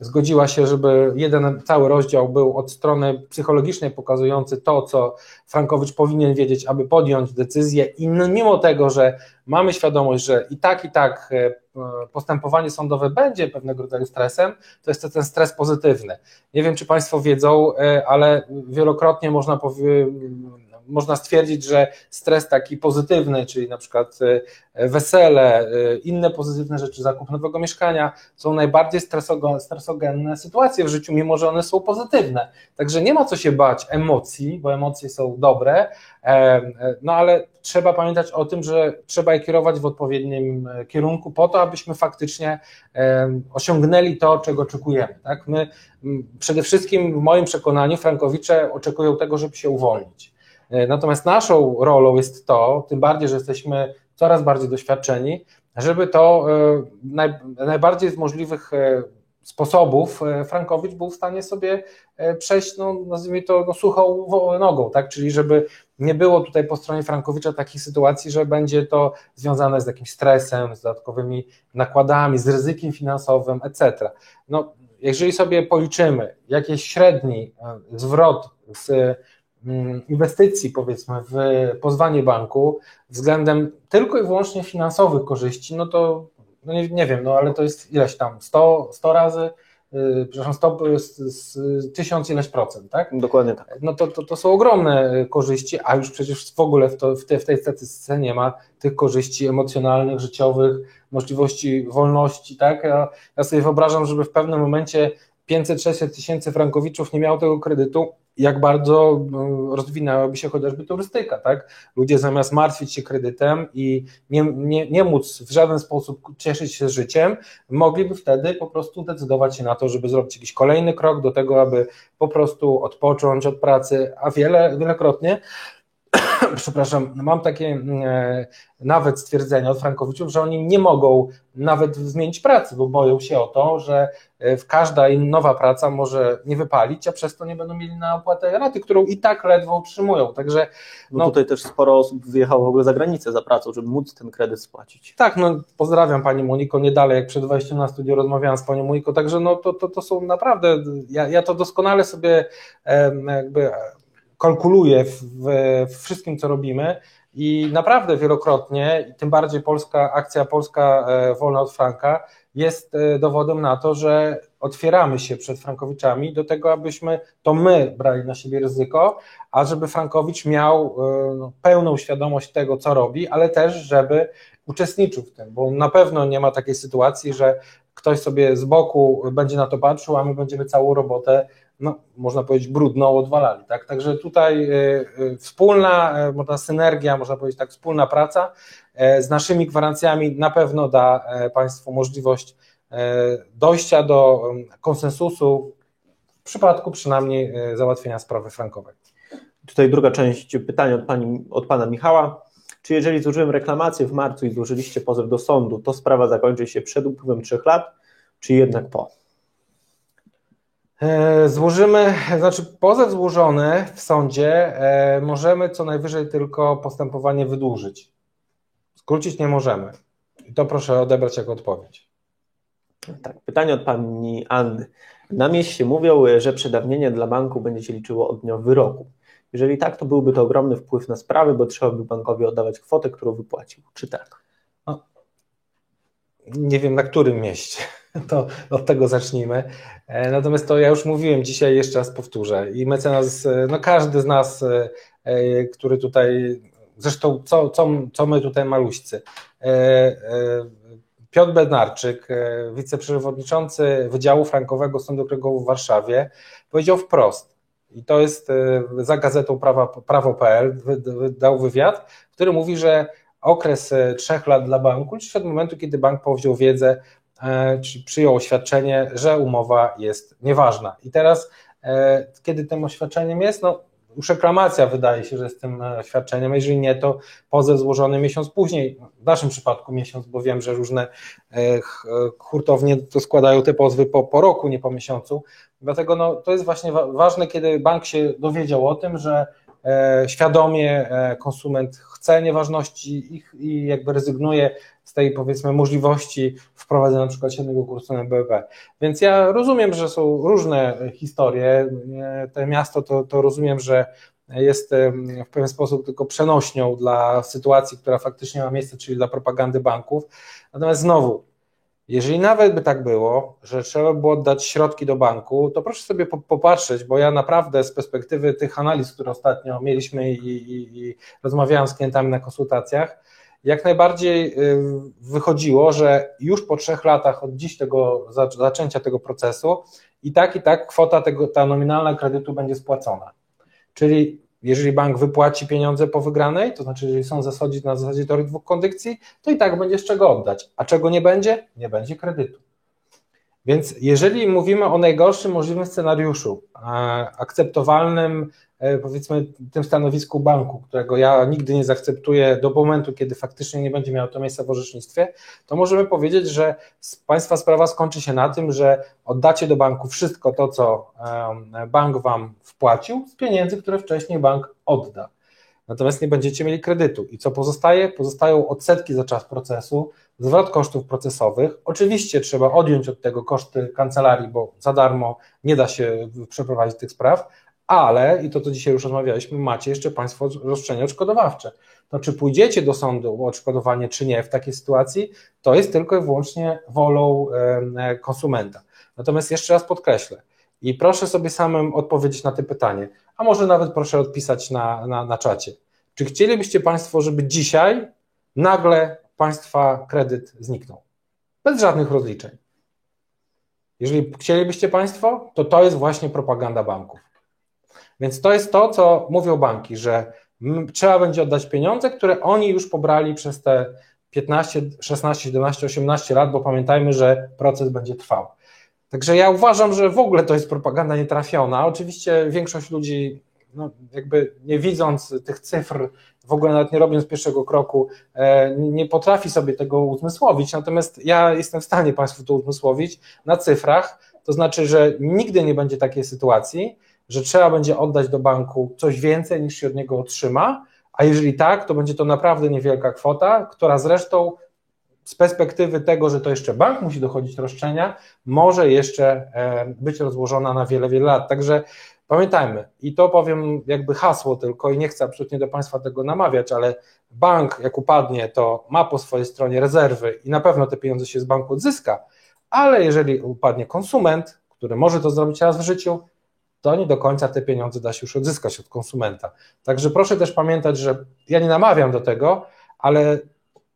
zgodziła się, żeby jeden cały rozdział był od strony psychologicznej pokazujący to, co Frankowicz powinien wiedzieć, aby podjąć decyzję i mimo tego, że mamy świadomość, że i tak, i tak postępowanie sądowe będzie pewnego rodzaju stresem, to jest to ten stres pozytywny. Nie wiem, czy Państwo wiedzą, e, ale wielokrotnie można powiedzieć, można stwierdzić, że stres taki pozytywny, czyli na przykład e, wesele, e, inne pozytywne rzeczy, zakup nowego mieszkania, są najbardziej stresogenne sytuacje w życiu, mimo że one są pozytywne. Także nie ma co się bać emocji, bo emocje są dobre, no ale trzeba pamiętać o tym, że trzeba je kierować w odpowiednim kierunku po to, abyśmy faktycznie osiągnęli to, czego oczekujemy. Tak? My przede wszystkim w moim przekonaniu Frankowicze oczekują tego, żeby się uwolnić. E, natomiast naszą rolą jest to, tym bardziej, że jesteśmy coraz bardziej doświadczeni, żeby to naj, najbardziej z możliwych sposobów Frankowicz był w stanie sobie przejść, no, nazwijmy to, no, suchą nogą, tak? czyli żeby nie było tutaj po stronie Frankowicza takich sytuacji, że będzie to związane z jakimś stresem, z dodatkowymi nakładami, z ryzykiem finansowym, etc. No, jeżeli sobie policzymy jakiś średni e, zwrot z inwestycji, powiedzmy, w pozwanie banku względem tylko i wyłącznie finansowych korzyści, no to no nie, nie wiem, no ale to jest ileś tam, 100, 100 razy Y, przepraszam, stop z, z tysiąc ileś procent, tak? Dokładnie tak. No to, to, to są ogromne korzyści, a już przecież w ogóle w, to, w, te, w tej statystyce nie ma tych korzyści emocjonalnych, życiowych, możliwości wolności, tak? Ja, ja sobie wyobrażam, żeby w pewnym momencie 500-600 tysięcy frankowiczów nie miało tego kredytu, jak bardzo no, rozwinęłaby się chociażby turystyka, tak? Ludzie zamiast martwić się kredytem i nie, nie, nie móc w żaden sposób cieszyć się życiem, mogliby wtedy po prostu decydować się na to, żeby zrobić jakiś kolejny krok do tego, aby po prostu odpocząć od pracy, a wiele, wielokrotnie przepraszam, mam takie e, nawet stwierdzenia od Frankowiczów, że oni nie mogą nawet zmienić pracy, bo boją się o to, że e, w każda nowa praca może nie wypalić, a przez to nie będą mieli na opłatę raty, którą i tak ledwo utrzymują. Także no, no tutaj też sporo osób wyjechało w ogóle za granicę za pracą, żeby móc ten kredyt spłacić. Tak, no pozdrawiam Pani Moniko, nie dalej jak przed wejściem na studio rozmawiałam z Panią Moniko, także no to, to, to są naprawdę, ja, ja to doskonale sobie jakby kalkuluje w, w wszystkim, co robimy. I naprawdę wielokrotnie, tym bardziej polska akcja Polska e, Wolna od Franka jest e, dowodem na to, że otwieramy się przed Frankowiczami do tego, abyśmy to my brali na siebie ryzyko, a żeby Frankowicz miał e, no, pełną świadomość tego, co robi, ale też, żeby uczestniczył w tym, bo na pewno nie ma takiej sytuacji, że ktoś sobie z boku będzie na to patrzył, a my będziemy całą robotę no, można powiedzieć, brudną odwalali. Tak? Także tutaj e, e, wspólna, e, można synergia, można powiedzieć tak, wspólna praca z naszymi gwarancjami na pewno da Państwu możliwość dojścia do konsensusu w przypadku przynajmniej załatwienia sprawy frankowej. Tutaj druga część pytania od, pani, od Pana Michała. Czy jeżeli złożyłem reklamację w marcu i złożyliście pozew do sądu, to sprawa zakończy się przed upływem trzech lat, czy jednak po? E, złożymy, znaczy pozew złożony w sądzie, e, możemy co najwyżej tylko postępowanie wydłużyć. Skrócić nie możemy. I to proszę odebrać jako odpowiedź. Tak, pytanie od pani Anny. Na mieście mówią, że przedawnienie dla banku będzie się liczyło od dnia wyroku. Jeżeli tak, to byłby to ogromny wpływ na sprawy, bo trzeba by bankowi oddawać kwotę, którą wypłacił. Czy tak? No, nie wiem na którym mieście. to od tego zacznijmy. E, natomiast to ja już mówiłem dzisiaj, jeszcze raz powtórzę. I mecenas, e, no każdy z nas, e, który tutaj, zresztą co, co, co my tutaj maluścy, Piotr Bednarczyk, wiceprzewodniczący Wydziału Frankowego Sądu Okręgowego w Warszawie, powiedział wprost, i to jest za gazetą prawo.pl, dał wywiad, który mówi, że okres trzech lat dla banku, czyli od momentu, kiedy bank powziął wiedzę E, czy przyjął oświadczenie, że umowa jest nieważna. I teraz, e, kiedy tym oświadczeniem jest, no już reklamacja wydaje się, że jest tym e, oświadczeniem, jeżeli nie, to pozew złożony miesiąc później, w naszym przypadku miesiąc, bo wiem, że różne hurtownie to składają te pozwy po, po roku, nie po miesiącu, dlatego no, to jest właśnie ważne, kiedy bank się dowiedział o tym, że świadomie konsument chce nieważności ich i jakby rezygnuje z tej powiedzmy możliwości wprowadzenia na przykład jednego kursu na BB. Więc ja rozumiem, że są różne historie. To miasto to, to rozumiem, że jest w pewien sposób tylko przenośnią dla sytuacji, która faktycznie ma miejsce, czyli dla propagandy banków. Natomiast znowu, jeżeli nawet by tak było, że trzeba było oddać środki do banku, to proszę sobie popatrzeć, bo ja naprawdę z perspektywy tych analiz, które ostatnio mieliśmy i, i, i rozmawiałem z klientami na konsultacjach, jak najbardziej y, wychodziło, że już po trzech latach od dziś tego zaczęcia tego procesu i tak i tak kwota tego, ta nominalna kredytu będzie spłacona. Czyli jeżeli bank wypłaci pieniądze po wygranej, to znaczy jeżeli są zasadzie, na zasadzie teorii dwóch kondycji, to i tak będzie z czego oddać. A czego nie będzie? Nie będzie kredytu. Więc jeżeli mówimy o najgorszym możliwym scenariuszu, akceptowalnym, e, powiedzmy, tym stanowisku banku, którego ja nigdy nie zaakceptuję do momentu, kiedy faktycznie nie będzie miało to miejsca w orzecznictwie, to możemy powiedzieć, że Państwa sprawa skończy się na tym, że oddacie do banku wszystko to, co bank Wam wpłacił z pieniędzy, które wcześniej bank odda natomiast nie będziecie mieli kredytu. I co pozostaje? Pozostają odsetki za czas procesu, zwrot kosztów procesowych. Oczywiście trzeba odjąć od tego koszty kancelarii, bo za darmo nie da się przeprowadzić tych spraw, ale, i to co dzisiaj już rozmawialiśmy, macie jeszcze Państwo roszczenie odszkodowawcze. To czy pójdziecie do sądu o odszkodowanie, czy nie w takiej sytuacji, to jest tylko i wyłącznie wolą konsumenta. Natomiast jeszcze raz podkreślę, i proszę sobie samym odpowiedzieć na to pytanie, a może nawet proszę odpisać na, na, na czacie. Czy chcielibyście Państwo, żeby dzisiaj nagle Państwa kredyt zniknął? Bez żadnych rozliczeń. Jeżeli chcielibyście Państwo, to to jest właśnie propaganda banków. Więc to jest to, co mówią banki, że trzeba będzie oddać pieniądze, które oni już pobrali przez te 15, 16, 17, 18 lat, bo pamiętajmy, że proces będzie trwał. Także ja uważam, że w ogóle to jest propaganda nietrafiona. Oczywiście większość ludzi, no jakby nie widząc tych cyfr, w ogóle nawet nie robiąc pierwszego kroku, e, nie potrafi sobie tego uzmysłowić. Natomiast ja jestem w stanie Państwu to uzmysłowić na cyfrach. To znaczy, że nigdy nie będzie takiej sytuacji, że trzeba będzie oddać do banku coś więcej niż się od niego otrzyma, a jeżeli tak, to będzie to naprawdę niewielka kwota, która zresztą z perspektywy tego, że to jeszcze bank musi dochodzić roszczenia, może jeszcze e, być rozłożona na wiele, wiele lat. Także pamiętajmy, i to powiem jakby hasło tylko, i nie chcę absolutnie do Państwa tego namawiać, ale bank, jak upadnie, to ma po swojej stronie rezerwy i na pewno te pieniądze się z banku odzyska, ale jeżeli upadnie konsument, który może to zrobić raz w życiu, to nie do końca te pieniądze da się już odzyskać od konsumenta. Także proszę też pamiętać, że ja nie namawiam do tego, ale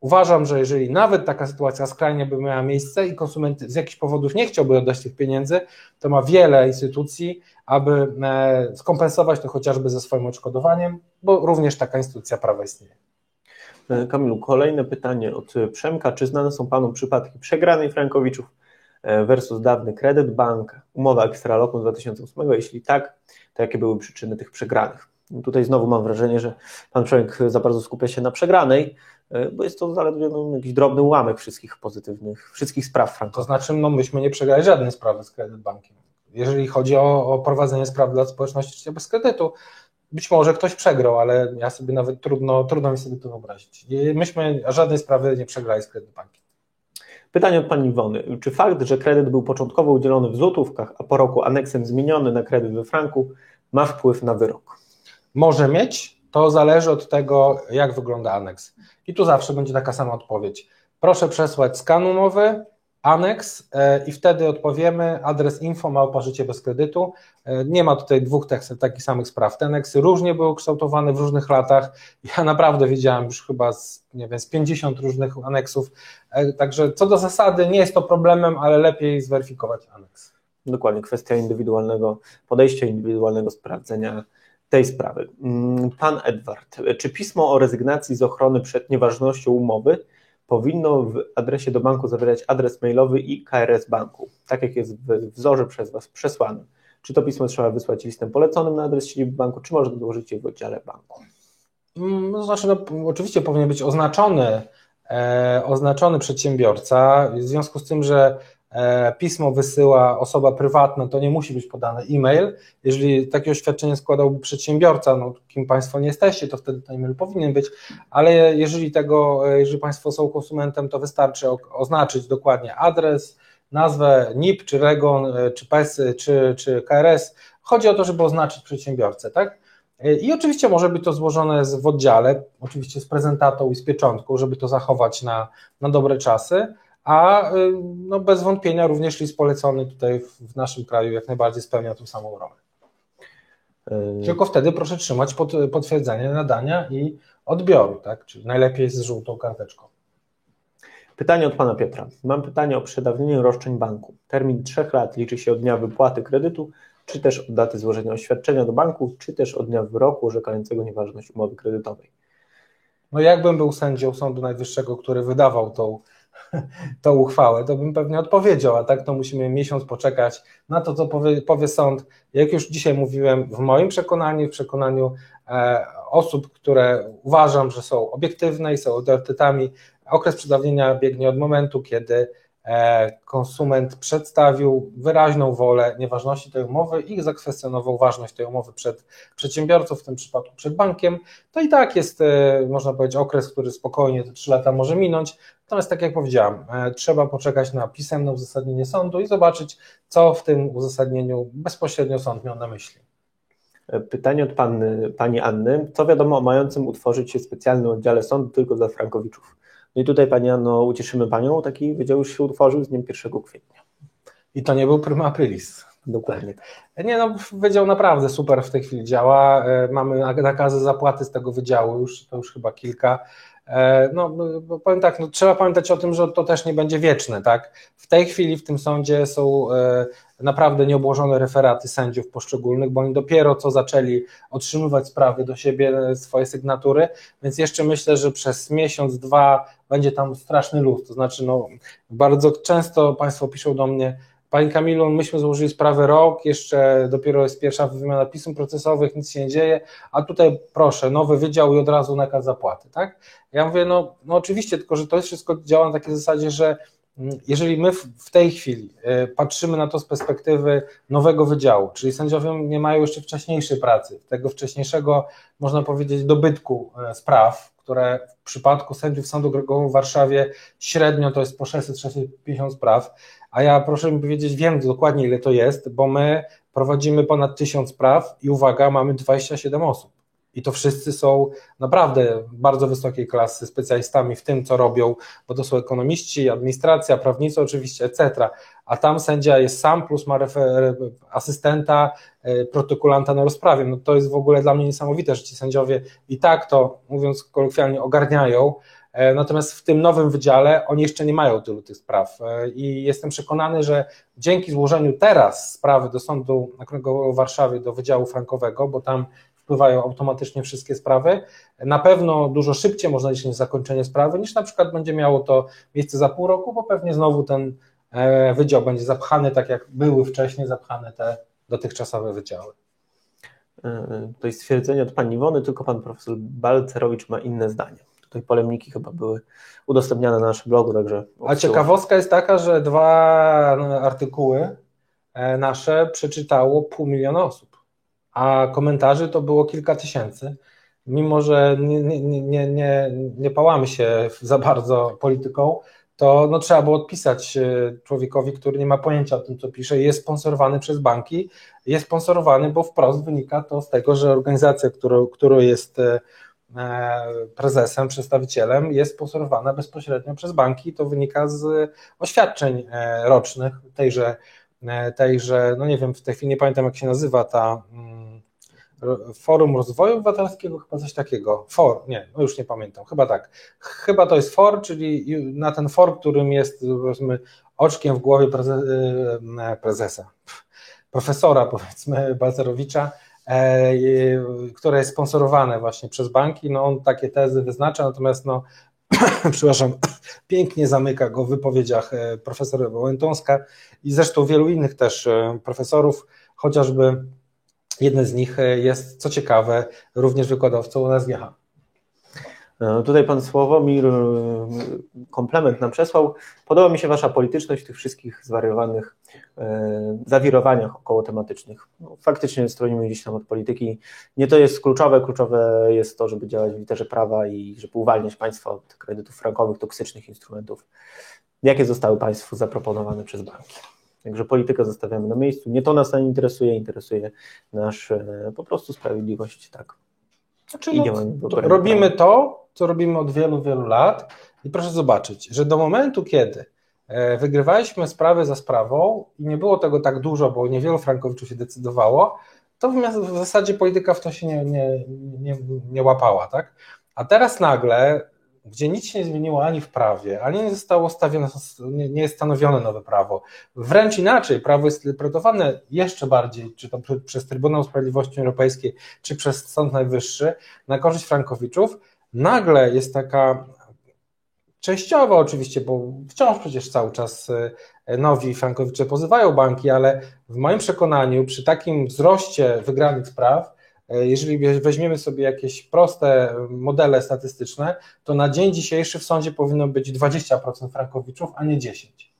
Uważam, że jeżeli nawet taka sytuacja skrajnie by miała miejsce i konsument z jakichś powodów nie chciałby oddać tych pieniędzy, to ma wiele instytucji, aby e, skompensować to chociażby ze swoim odszkodowaniem, bo również taka instytucja prawa istnieje. E, Kamilu, kolejne pytanie od Przemka. Czy znane są Panu przypadki przegranej Frankowiczów e, versus dawny kredyt bank, umowa ekstralokum z 2008? Jeśli tak, to jakie były przyczyny tych przegranych? Tutaj znowu mam wrażenie, że Pan Przemek za bardzo skupia się na przegranej, E, bo jest to zaledwie no, jakiś drobny ułamek wszystkich pozytywnych, wszystkich spraw frankowych. To znaczy, no myśmy nie przegrali żadnej sprawy z bankiem. Jeżeli chodzi o, o prowadzenie spraw dla społeczności bez kredytu, być może ktoś przegrał, ale ja sobie nawet trudno, trudno mi sobie to wyobrazić. Myśmy żadnej sprawy nie przegrali z bankiem. Pytanie od pani Iwony. Czy fakt, że kredyt był początkowo udzielony w złotówkach, a po roku aneksem zmieniony na kredyt we franku, ma wpływ na wyrok? Może mieć, to zależy od tego, jak wygląda aneks. I tu zawsze będzie taka sama odpowiedź. Proszę przesłać skan umowy, aneks e, i wtedy odpowiemy adres info małpa życie bez kredytu. E, nie ma tutaj dwóch takich samych spraw. Te aneksy różnie były kształtowane w różnych latach. Ja naprawdę widziałem już chyba z, nie wiem, z 50 różnych aneksów. E, także co do zasady nie jest to problemem, ale lepiej zweryfikować aneks. Dokładnie, kwestia indywidualnego podejścia, indywidualnego sprawdzenia tej sprawy. Mm, pan Edward, czy pismo o rezygnacji z ochrony przed nieważnością umowy powinno w adresie do banku zawierać adres mailowy i KRS banku, tak jak jest w wzorze przez Was przesłany? Czy to pismo trzeba wysłać listem poleconym na adres siedziby banku, czy można dołożyć je w oddziale banku? Mm, no, znaczy, no, oczywiście powinien być oznaczony, e, oznaczony przedsiębiorca, w związku z tym, że pismo wysyła osoba prywatna, to nie musi być podany e-mail. Jeżeli takie oświadczenie składałby przedsiębiorca, no kim Państwo nie jesteście, to wtedy ten e-mail powinien być, ale jeżeli tego, e, jeżeli Państwo są konsumentem, to wystarczy oznaczyć dokładnie adres, nazwę NIP, czy REGON, e, czy PES, czy, czy KRS. Chodzi o to, żeby oznaczyć przedsiębiorcę, tak? I oczywiście może być to złożone w oddziale, oczywiście z prezentatą i z pieczątką, żeby to zachować na, na dobre czasy a y, no bez wątpienia również list polecony tutaj w naszym kraju jak najbardziej spełnia tą samą rolę. Y, Tylko wtedy proszę trzymać pod, potwierdzenie nadania i odbioru, tak? czyli najlepiej z żółtą karteczką. Pytanie od pana Piotra. Mam pytanie o przedawnienie roszczeń banku. Termin trzech lat liczy się od dnia wypłaty kredytu, czy też od daty złożenia oświadczenia do banku, czy też od dnia wyroku orzekającego nieważność umowy kredytowej. No jakbym był sędzią Sądu Najwyższego, który wydawał tą tą uchwałę, to bym pewnie odpowiedział, a tak to musimy miesiąc poczekać na to, co powie, powie sąd. Jak już dzisiaj mówiłem, w moim przekonaniu, w przekonaniu e, osób, które uważam, że są obiektywne i są autorytetami, okres przedawnienia biegnie od momentu, kiedy konsument przedstawił wyraźną wolę nieważności tej umowy i zakwestionował ważność tej umowy przed przedsiębiorcą, w tym przypadku przed bankiem, to i tak jest, e, można powiedzieć, okres, który spokojnie te 3 lata może minąć. Natomiast, tak jak powiedziałam, e, trzeba poczekać na pisemne uzasadnienie sądu i zobaczyć, co w tym uzasadnieniu bezpośrednio sąd miał na myśli. Pytanie od panny, pani Anny. Co wiadomo o mającym utworzyć się specjalnym oddziale sądu tylko dla Frankowiczów? No i tutaj Pani Anno, ucieszymy Panią, taki wydział już się utworzył z dniem 1 kwietnia. I to nie był prima aprilis. Dokładnie. Nie no, wydział naprawdę super w tej chwili działa. E, mamy nakazy zapłaty z tego wydziału, już, to już chyba kilka. E, no, powiem tak, no, trzeba pamiętać o tym, że to też nie będzie wieczne, tak? W tej chwili w tym sądzie są e, naprawdę nieobłożone referaty sędziów poszczególnych, bo oni dopiero co zaczęli otrzymywać sprawy do siebie, swoje sygnatury, więc jeszcze myślę, że przez miesiąc, dwa będzie tam straszny luz. To znaczy, no, bardzo często Państwo piszą do mnie, Panie Kamilu, myśmy złożyli sprawę rok, jeszcze dopiero jest pierwsza wymiana pism procesowych, nic się nie dzieje, a tutaj proszę, nowy wydział i od razu nakaz zapłaty, tak? Ja mówię, no, no oczywiście, tylko że to wszystko działa na takiej zasadzie, że jeżeli my w tej chwili e, patrzymy na to z perspektywy nowego wydziału, czyli sędziowie nie mają jeszcze wcześniejszej pracy, tego wcześniejszego, można powiedzieć, dobytku e, spraw, które w przypadku sędziów Sądu Okręgowego w Warszawie średnio to jest po 600-650 spraw, a ja proszę mi powiedzieć, wiem dokładnie ile to jest, bo my prowadzimy ponad 1000 spraw i uwaga, mamy 27 osób. I to wszyscy są naprawdę bardzo wysokiej klasy specjalistami w tym, co robią, bo to są ekonomiści, administracja, prawnicy oczywiście, etc. A tam sędzia jest sam, plus ma asystenta, e, protokolanta na rozprawie. No to jest w ogóle dla mnie niesamowite, że ci sędziowie i tak to, mówiąc kolokwialnie, ogarniają, E, natomiast w tym nowym wydziale oni jeszcze nie mają tylu tych spraw e, i jestem przekonany, że dzięki złożeniu teraz sprawy do Sądu Okręgowego w Warszawie, do Wydziału Frankowego, bo tam wpływają automatycznie wszystkie sprawy, na pewno dużo szybciej można liczyć zakończenie sprawy, niż na przykład będzie miało to miejsce za pół roku, bo pewnie znowu ten e, wydział będzie zapchany, tak jak były wcześniej zapchane te dotychczasowe wydziały. To jest stwierdzenie od pani Iwony, tylko pan profesor Balcerowicz ma inne zdanie. Tutaj polemniki chyba były udostępniane na naszym blogu, także. A ciekawostka jest taka, że dwa artykuły e, nasze przeczytało pół miliona osób, a komentarzy to było kilka tysięcy. Mimo, że nie, nie, nie, nie, nie pałamy się za bardzo polityką, to no, trzeba było odpisać e, człowiekowi, który nie ma pojęcia o tym, co pisze, jest sponsorowany przez banki, jest sponsorowany, bo wprost wynika to z tego, że organizacja, którą, jest e, E, prezesem, przedstawicielem jest sponsorowana bezpośrednio przez banki. To wynika z oświadczeń rocznych tejże, tejże no nie wiem, w tej chwili nie pamiętam jak się nazywa ta mm, Forum Rozwoju Obywatelskiego, chyba coś takiego. For, nie, no już nie pamiętam, chyba tak. Chyba to jest FOR, czyli na ten FOR, którym jest powiedzmy oczkiem w głowie prezesa, profesora powiedzmy Balcerowicza, E, które jest sponsorowane właśnie przez banki, no on takie tezy wyznacza, natomiast no, przepraszam, pięknie zamyka go w wypowiedziach e, profesora Łętąska i zresztą wielu innych też e, profesorów, chociażby jeden z nich jest, co ciekawe, również wykładowcą na SGH. E, tutaj pan Sławomir e, komplement nam przesłał. Podoba mi się wasza polityczność w tych wszystkich zwariowanych e, zawirowaniach około tematycznych. No, faktycznie stronimy gdzieś tam od polityki. Nie to jest kluczowe, kluczowe jest to, żeby działać w literze prawa i żeby uwalniać państwa od kredytów frankowych, toksycznych instrumentów. Jakie zostały państwu zaproponowane przez banki? Także politykę zostawiamy na miejscu. Nie to nas nie interesuje, interesuje nasz po prostu sprawiedliwość, tak. Znaczy, no, robimy to, co robimy od wielu, wielu lat. I proszę zobaczyć, że do momentu, kiedy e, wygrywaliśmy sprawę za sprawą i nie było tego tak dużo, bo niewielu frankowiczów się decydowało, to w zasadzie polityka w to się nie, nie, nie, nie łapała. Tak? A teraz nagle, gdzie nic się nie zmieniło ani w prawie, ani nie zostało stawione, nie, jest stanowione nowe prawo, wręcz inaczej, prawo jest interpretowane jeszcze bardziej, czy to przez Trybunał Sprawiedliwości Europejskiej, czy przez Sąd Najwyższy, na korzyść frankowiczów, nagle jest taka częściowo oczywiście, bo wciąż przecież cały czas e, nowi frankowicze pozywają banki, ale w moim przekonaniu przy takim wzroście wygranych spraw, e, jeżeli weźmiemy sobie jakieś proste modele statystyczne, to na dzień dzisiejszy w sądzie powinno być 20% frankowiczów, a nie 10%.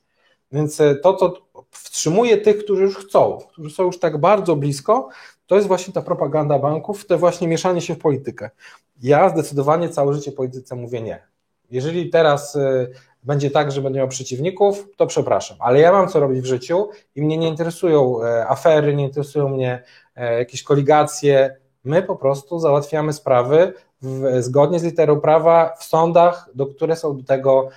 Więc e, to, co wstrzymuje tych, którzy już chcą, którzy są już tak bardzo blisko, to jest właśnie ta propaganda banków, to właśnie mieszanie się w politykę. Ja zdecydowanie całe życie polityce mówię nie. Jeżeli teraz y, będzie tak, że będę miał przeciwników, to przepraszam, ale ja mam co robić w życiu i mnie nie interesują e, afery, nie interesują mnie e, jakieś koligacje. My po prostu załatwiamy sprawy w, zgodnie z literą prawa w sądach, do które są do tego e,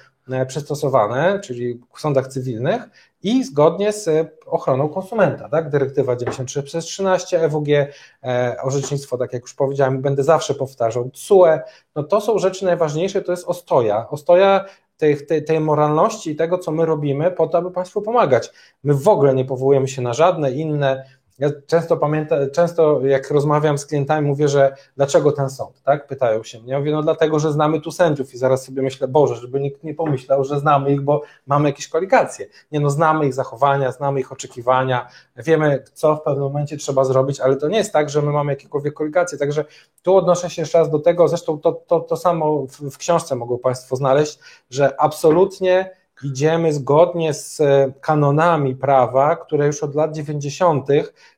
przystosowane, czyli w sądach cywilnych i zgodnie z ochroną konsumenta, tak? Dyrektywa 93 przez 13 EWG, e, orzecznictwo, tak jak już powiedziałem, będę zawsze powtarzał, CUE, no to są rzeczy najważniejsze, to jest ostoja, ostoja tej, tej, tej moralności i tego, co my robimy po to, aby Państwu pomagać. My w ogóle nie powołujemy się na żadne inne ja często pamiętam, często jak rozmawiam z klientami, mówię, że dlaczego ten sąd, tak? Pytają się mnie. Ja mówię, no dlatego, że znamy tu sędziów i zaraz sobie myślę, Boże, żeby nikt nie pomyślał, że znamy ich, bo mamy jakieś koligacje. Nie no, znamy ich zachowania, znamy ich oczekiwania, wiemy, co w pewnym momencie trzeba zrobić, ale to nie jest tak, że my mamy jakiekolwiek koligacje. Także tu odnoszę się jeszcze raz do tego, zresztą to, to, to samo w, w książce mogą Państwo znaleźć, że absolutnie idziemy zgodnie z e, kanonami prawa, które już od lat 90.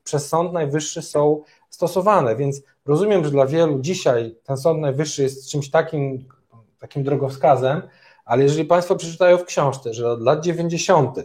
przez Sąd Najwyższy są stosowane. Więc rozumiem, że dla wielu dzisiaj ten Sąd Najwyższy jest czymś takim, takim drogowskazem, ale jeżeli Państwo przeczytają w książce, że od lat 90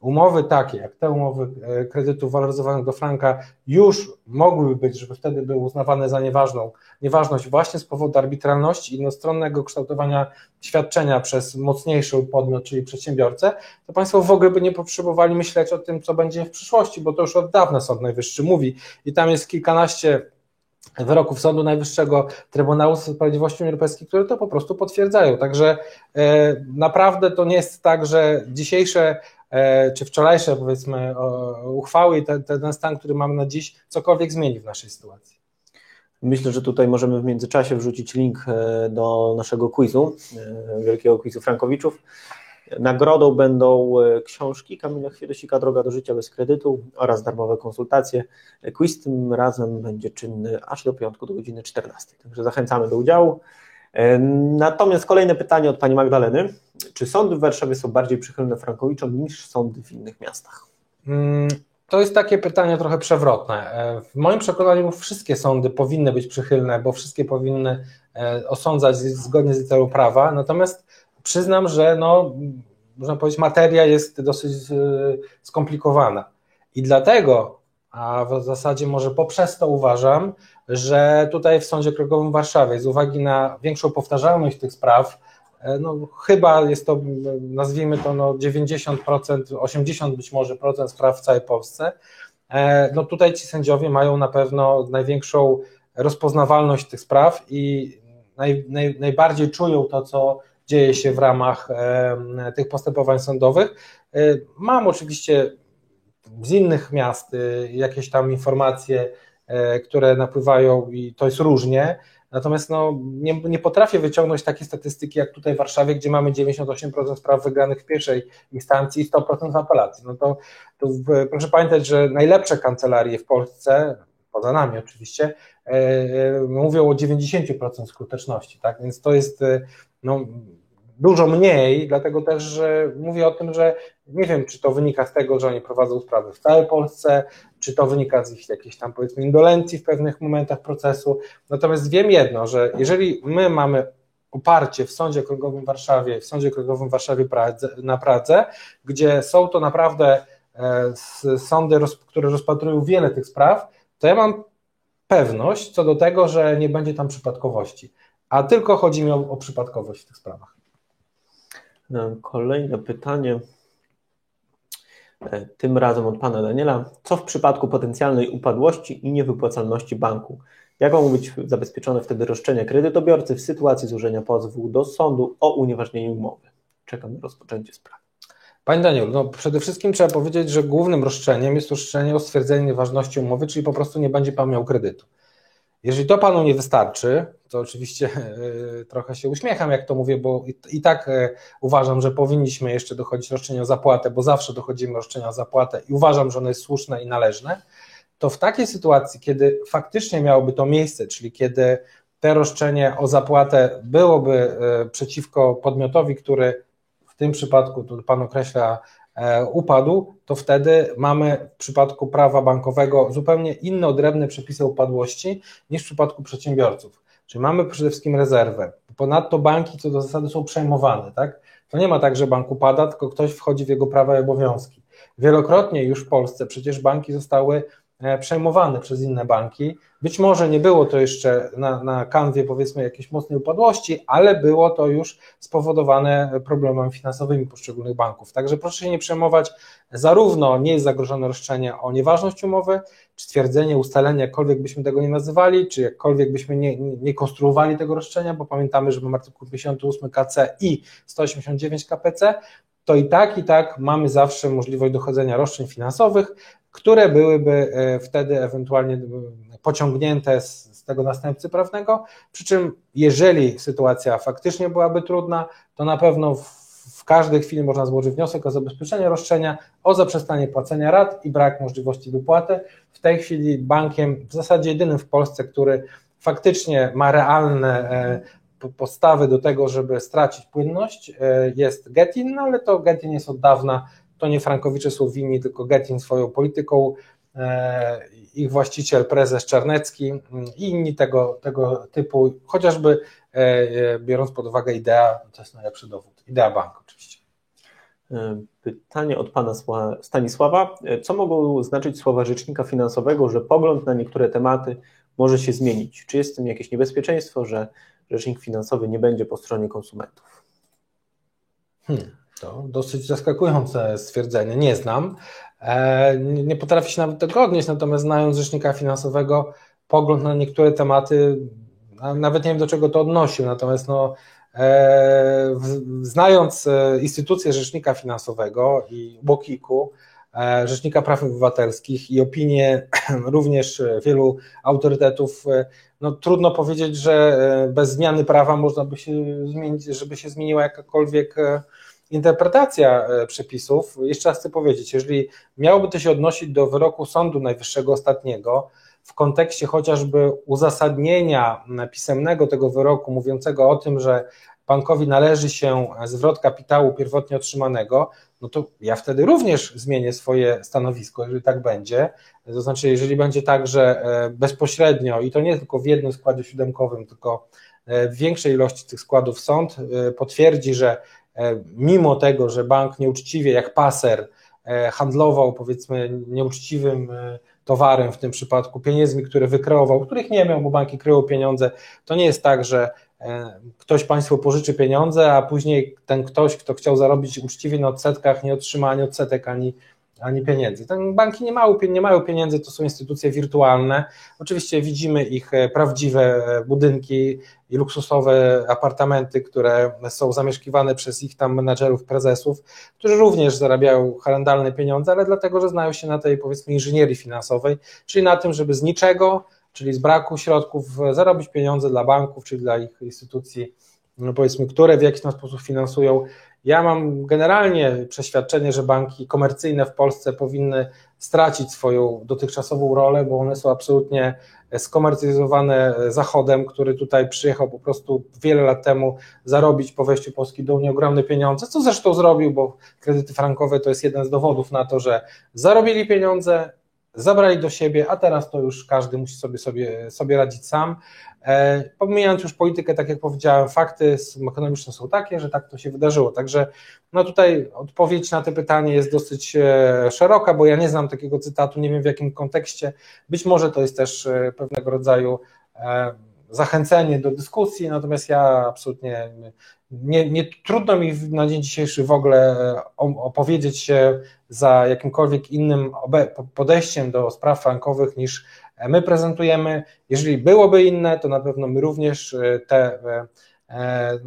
umowy takie, jak te umowy e, kredytów waloryzowanych do franka, już mogłyby być, żeby wtedy były uznawane za nieważną, nieważność właśnie z powodu arbitralności jednostronnego kształtowania świadczenia przez mocniejszy podmiot, czyli przedsiębiorcę, to Państwo w ogóle by nie potrzebowali myśleć o tym, co będzie w przyszłości, bo to już od dawna Sąd Najwyższy mówi i tam jest kilkanaście wyroków Sądu Najwyższego Trybunału Sprawiedliwości Unii Europejskiej, które to po prostu potwierdzają. Także e, naprawdę to nie jest tak, że dzisiejsze czy wczorajsze powiedzmy uchwały i ten, ten stan, który mamy na dziś, cokolwiek zmieni w naszej sytuacji. Myślę, że tutaj możemy w międzyczasie wrzucić link e, do naszego quizu, e, wielkiego quizu Frankowiczów. Nagrodą będą książki Kamila Chwiedosika Droga do życia bez kredytu oraz darmowe konsultacje. Quiz tym razem będzie czynny aż do piątku do godziny 14. Także zachęcamy do udziału. Natomiast kolejne pytanie od pani Magdaleny. Czy sądy w Warszawie są bardziej przychylne Frankowiczom niż sądy w innych miastach? Mm, to jest takie pytanie trochę przewrotne. E, w moim przekonaniu wszystkie sądy powinny być przychylne, bo wszystkie powinny e, osądzać zgodnie z literą prawa, natomiast przyznam, że no, można powiedzieć, materia jest dosyć e, skomplikowana. I dlatego, a w zasadzie może poprzez to uważam, że tutaj w Sądzie Krokowym w Warszawie, z uwagi na większą powtarzalność tych spraw, e, no, chyba jest to, nazwijmy to no 90%, 80 być może procent spraw w całej Polsce, e, no tutaj ci sędziowie mają na pewno największą rozpoznawalność tych spraw i naj, naj, najbardziej czują to, co dzieje się w ramach e, tych postępowań sądowych. Mam oczywiście z innych miast jakieś tam informacje, E, które napływają i to jest różnie. Natomiast no, nie, nie potrafię wyciągnąć takiej statystyki jak tutaj w Warszawie, gdzie mamy 98% spraw wygranych w pierwszej instancji i 100% w apelacji. No to, to proszę pamiętać, że najlepsze kancelarie w Polsce, poza nami oczywiście, e, e mówią o 90% skuteczności, tak? Więc to jest no, dużo mniej, dlatego też że mówię o tym, że nie wiem, czy to wynika z tego, że oni prowadzą sprawy w całej Polsce, czy to wynika z ich jakiejś tam powiedzmy indolencji w pewnych momentach procesu. Natomiast wiem jedno, że jeżeli my mamy oparcie w Sądzie Okręgowym w Warszawie, w Sądzie Okręgowym w Warszawie na Pradze, gdzie są to naprawdę e, sądy, które rozpatrują wiele tych spraw, to ja mam pewność co do tego, że nie będzie tam przypadkowości. A tylko chodzi mi o, o przypadkowość w tych sprawach. Kolejne pytanie, e, tym razem od pana Daniela. Co w przypadku potencjalnej upadłości i niewypłacalności banku? Jak mogą być zabezpieczone wtedy roszczenia kredytobiorcy w sytuacji złożenia pozwu do sądu o unieważnienie umowy? Czekam na rozpoczęcie sprawy. Panie Daniel, no przede wszystkim trzeba powiedzieć, że głównym roszczeniem jest roszczenie o stwierdzenie nieważności umowy, czyli po prostu nie będzie Pan miał kredytu. Jeżeli to panu nie wystarczy, to oczywiście trochę się uśmiecham, jak to mówię, bo i, tak uważam, że powinniśmy jeszcze dochodzić roszczenia o zapłatę, bo zawsze dochodzimy roszczenia o zapłatę i uważam, że ono jest słuszne i należne. To w takiej sytuacji, kiedy faktycznie miałoby to miejsce, czyli kiedy te roszczenie o zapłatę byłoby przeciwko podmiotowi, który w tym przypadku, tu pan określa E, upadł, to wtedy mamy w przypadku prawa bankowego zupełnie inne odrębne przepisy upadłości niż w przypadku przedsiębiorców. Czyli mamy przede wszystkim rezerwę. Ponadto banki co do zasady są przejmowane, tak? To nie ma tak, że bank upada, tylko ktoś wchodzi w jego prawa i obowiązki. Wielokrotnie już w Polsce przecież banki zostały E, przejmowane przez inne banki. Być może nie było to jeszcze na, na kanwie powiedzmy jakiejś mocnej upadłości, ale było to już spowodowane problemami finansowymi poszczególnych banków. Także proszę się nie przejmować, zarówno nie jest zagrożone roszczenie o nieważność umowy, czy stwierdzenie, ustalenie, jakkolwiek byśmy tego nie nazywali, czy jakkolwiek byśmy nie, nie, nie konstruowali tego roszczenia, bo pamiętamy, że mamy artykuł 58 KC i 189 KPC, to i tak, i tak mamy zawsze możliwość dochodzenia roszczeń finansowych, które byłyby e, wtedy ewentualnie pociągnięte z, z tego następcy prawnego. Przy czym, jeżeli sytuacja faktycznie byłaby trudna, to na pewno w, w każdej chwili można złożyć wniosek o zabezpieczenie roszczenia, o zaprzestanie płacenia rat i brak możliwości wypłaty. W tej chwili bankiem, w zasadzie jedynym w Polsce, który faktycznie ma realne e, postawy do tego, żeby stracić płynność, jest Getin, no ale to Getin jest od dawna to nie Frankowicze są winni, tylko Getin swoją polityką, e, ich właściciel, prezes Czarnecki i inni tego, tego typu, chociażby e, e, biorąc pod uwagę idea, to jest najlepszy dowód, idea banku oczywiście. Pytanie od pana Stanisława. Co mogą znaczyć słowa rzecznika finansowego, że pogląd na niektóre tematy może się zmienić? Czy jest w tym jakieś niebezpieczeństwo, że rzecznik finansowy nie będzie po stronie konsumentów? Hmm. To dosyć zaskakujące stwierdzenie. Nie znam. E, nie potrafię się nawet tego odnieść, natomiast znając rzecznika finansowego, pogląd na niektóre tematy, nawet nie wiem do czego to odnosił, natomiast no, e, znając e, instytucję rzecznika finansowego i Bokiku, Rzecznika Praw Obywatelskich i opinie również wielu autorytetów, no trudno powiedzieć, że bez zmiany prawa można by się zmienić, żeby się zmieniła jakakolwiek interpretacja e, przepisów, jeszcze raz chcę powiedzieć, jeżeli miałoby to się odnosić do wyroku Sądu Najwyższego ostatniego, w kontekście chociażby uzasadnienia pisemnego tego wyroku, mówiącego o tym, że bankowi należy się zwrot kapitału pierwotnie otrzymanego, no to ja wtedy również zmienię swoje stanowisko, jeżeli tak będzie. To znaczy, jeżeli będzie tak, że e, bezpośrednio i to nie tylko w jednym składzie siódemkowym, tylko e, w większej ilości tych składów sąd potwierdzi, że E, mimo tego, że bank nieuczciwie, jak paser, e, handlował powiedzmy nieuczciwym e, towarem, w tym przypadku pieniędzmi, które wykreował, których nie miał, bo banki kryją pieniądze, to nie jest tak, że ktoś państwu pożyczy pieniądze, a później ten ktoś, kto chciał zarobić uczciwie na odsetkach, nie otrzyma ani odsetek, ani, ani pieniędzy. Ten banki nie mają, nie mają pieniędzy, to są instytucje wirtualne. Oczywiście widzimy ich e, prawdziwe e, budynki i luksusowe apartamenty, które są zamieszkiwane przez ich tam menadżerów, prezesów, którzy również zarabiają horrendalne pieniądze, ale dlatego, że znają się na tej powiedzmy inżynierii finansowej, czyli na tym, żeby z niczego, czyli z braku środków zarobić pieniądze dla banków, czyli dla ich instytucji, no powiedzmy, które w jakiś tam sposób finansują. Ja mam generalnie przeświadczenie, że banki komercyjne w Polsce powinny stracić swoją dotychczasową rolę, bo one są absolutnie skomercjalizowane Zachodem, który tutaj przyjechał po prostu wiele lat temu zarobić po wejściu Polski do Unii ogromne pieniądze, co zresztą zrobił, bo kredyty frankowe to jest jeden z dowodów na to, że zarobili pieniądze, zabrali do siebie, a teraz to już każdy musi sobie, sobie, sobie radzić sam. E, pomijając już politykę, tak jak powiedziałem, fakty ekonomiczne są takie, że tak to się wydarzyło. Także no tutaj odpowiedź na to pytanie jest dosyć e, szeroka, bo ja nie znam takiego cytatu, nie wiem w jakim kontekście. Być może to jest też e, pewnego rodzaju zachęcenie do dyskusji, natomiast ja absolutnie nie, nie trudno mi na dzień dzisiejszy w ogóle opowiedzieć się za jakimkolwiek innym podejściem do spraw frankowych niż my prezentujemy. Jeżeli byłoby inne, to na pewno my również e, te e, e,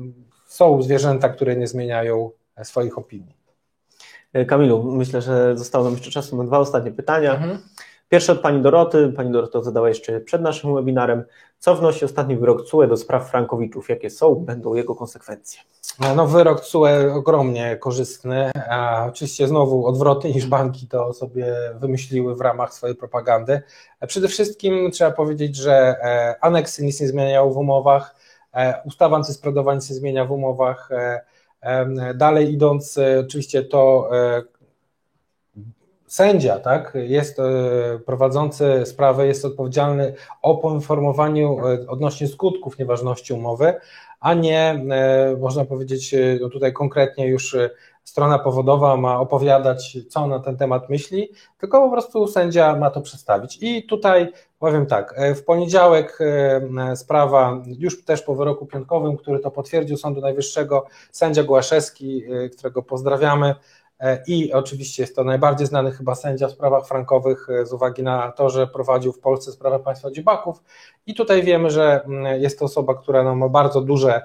są zwierzęta, które nie zmieniają swoich opinii. Kamilu, myślę, że zostało nam jeszcze czasu na dwa ostatnie pytania. Mhm. Pierwsze od pani Doroty. Pani Dorota zadała jeszcze przed naszym webinarem. Co wnosi ostatni wyrok CUE do spraw Frankowiczów? Jakie są, będą jego konsekwencje? No, wyrok CUE ogromnie korzystny, a oczywiście znowu odwrotny niż banki to sobie wymyśliły w ramach swojej propagandy. Przede wszystkim trzeba powiedzieć, że e, aneksy nic nie zmieniają w umowach, e, ustawa antyspreadowa nic nie zmienia w umowach, e, dalej idąc, oczywiście to sędzia, tak, jest prowadzący sprawę, jest odpowiedzialny o poinformowaniu odnośnie skutków nieważności umowy, a nie, e, można powiedzieć, e, no tutaj konkretnie już e, strona powodowa ma opowiadać, co na ten temat myśli, tylko po prostu sędzia ma to przedstawić. I tutaj powiem tak, w poniedziałek sprawa, już też po wyroku piątkowym, który to potwierdził Sądu Najwyższego, sędzia Głaszewski, którego pozdrawiamy, E, i oczywiście jest to najbardziej znany chyba sędzia w sprawach frankowych e, z uwagi na to, że prowadził w Polsce sprawę państwa dzibaków i tutaj wiemy, że mm, jest to osoba, która no, ma bardzo duże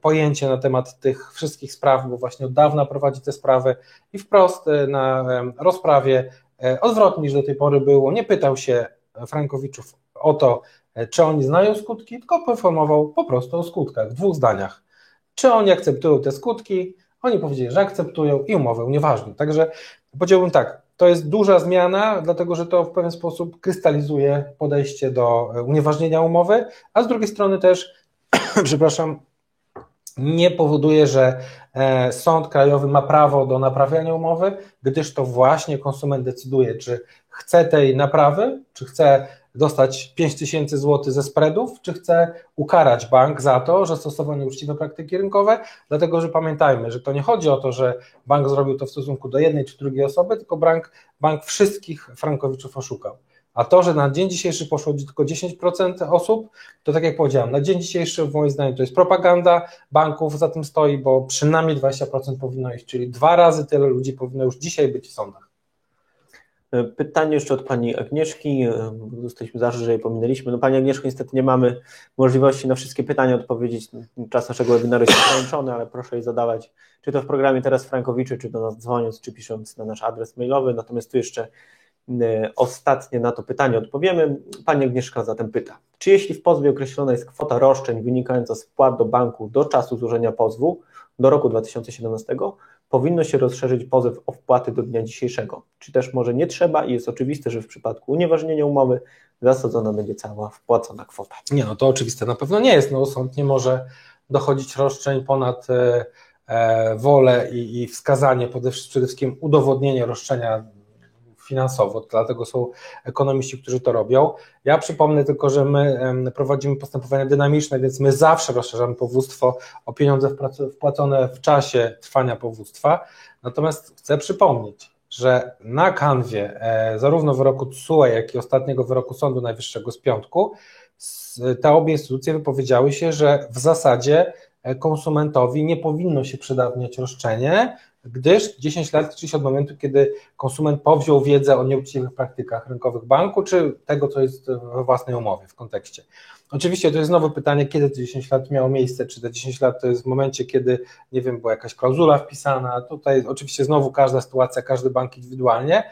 pojęcie na temat tych wszystkich spraw, bo właśnie od dawna prowadzi te sprawy i wprost e, na rozprawie, odwrotnie niż do tej pory było, nie pytał się Frankowiczów o to, czy oni znają skutki, tylko poinformował po prostu o skutkach w dwóch zdaniach. Czy oni akceptują te skutki, oni powiedzieli, że akceptują i umowę nieważną. Także powiedziałbym tak, to jest duża zmiana, dlatego że to w pewien sposób krystalizuje podejście do e, unieważnienia umowy, a z drugiej strony też, przepraszam, nie powoduje, że e, Sąd Krajowy ma prawo do naprawiania umowy, gdyż to właśnie konsument decyduje, czy chce tej naprawy, czy chce dostać 5 tysięcy złotych ze spreadów, czy chce ukarać bank za to, że stosował nieuczciwe praktyki rynkowe, dlatego że pamiętajmy, że to nie chodzi o to, że bank zrobił to w stosunku do jednej czy drugiej osoby, tylko bank, bank wszystkich frankowiczów oszukał. A to, że na dzień dzisiejszy poszło tylko 10% osób, to tak jak powiedziałem, na dzień dzisiejszy w moim zdaniem to jest propaganda banków za tym stoi, bo przynajmniej 20% powinno iść, czyli dwa razy tyle ludzi powinno już dzisiaj być w sądach. Pytanie jeszcze od Pani Agnieszki. Dostaliśmy zarzut, że je pominęliśmy. No Pani Agnieszko, niestety nie mamy możliwości na wszystkie pytania odpowiedzieć. Czas naszego webinaru jest ograniczony, ale proszę je zadawać, czy to w programie teraz Frankowiczy, czy do nas dzwoniąc, czy pisząc na nasz adres mailowy. Natomiast tu jeszcze e, ostatnie na to pytanie odpowiemy. Pani Agnieszka zatem pyta, czy jeśli w pozwie określona jest kwota roszczeń wynikająca z wpłat do banku do czasu złożenia pozwu, do roku 2017, powinno się rozszerzyć pozew o wpłaty do dnia dzisiejszego. Czy też może nie trzeba i jest oczywiste, że w przypadku unieważnienia umowy zasadzona będzie cała wpłacona kwota. Nie, no to oczywiste na pewno nie jest. No, sąd nie może dochodzić roszczeń ponad e, e, wolę i, i wskazanie, przede wszystkim udowodnienie roszczenia finansowo, dlatego są ekonomiści, którzy to robią. Ja przypomnę tylko, że my prowadzimy postępowania dynamiczne, więc my zawsze rozszerzamy powództwo o pieniądze wpłacone w czasie trwania powództwa. Natomiast chcę przypomnieć, że na kanwie e, zarówno wyroku TSUE, jak i ostatniego wyroku Sądu Najwyższego z piątku, te obie instytucje wypowiedziały się, że w zasadzie e, konsumentowi nie powinno się przedawniać roszczenie, gdyż 10 lat liczy się od momentu, kiedy konsument powziął wiedzę o nieuczciwych praktykach rynkowych banku, czy tego, co jest we własnej umowie w kontekście. Oczywiście to jest znowu pytanie, kiedy te 10 lat miało miejsce, czy te 10 lat to jest w momencie, kiedy, nie wiem, była jakaś klauzula wpisana, tutaj oczywiście znowu każda sytuacja, każdy bank indywidualnie,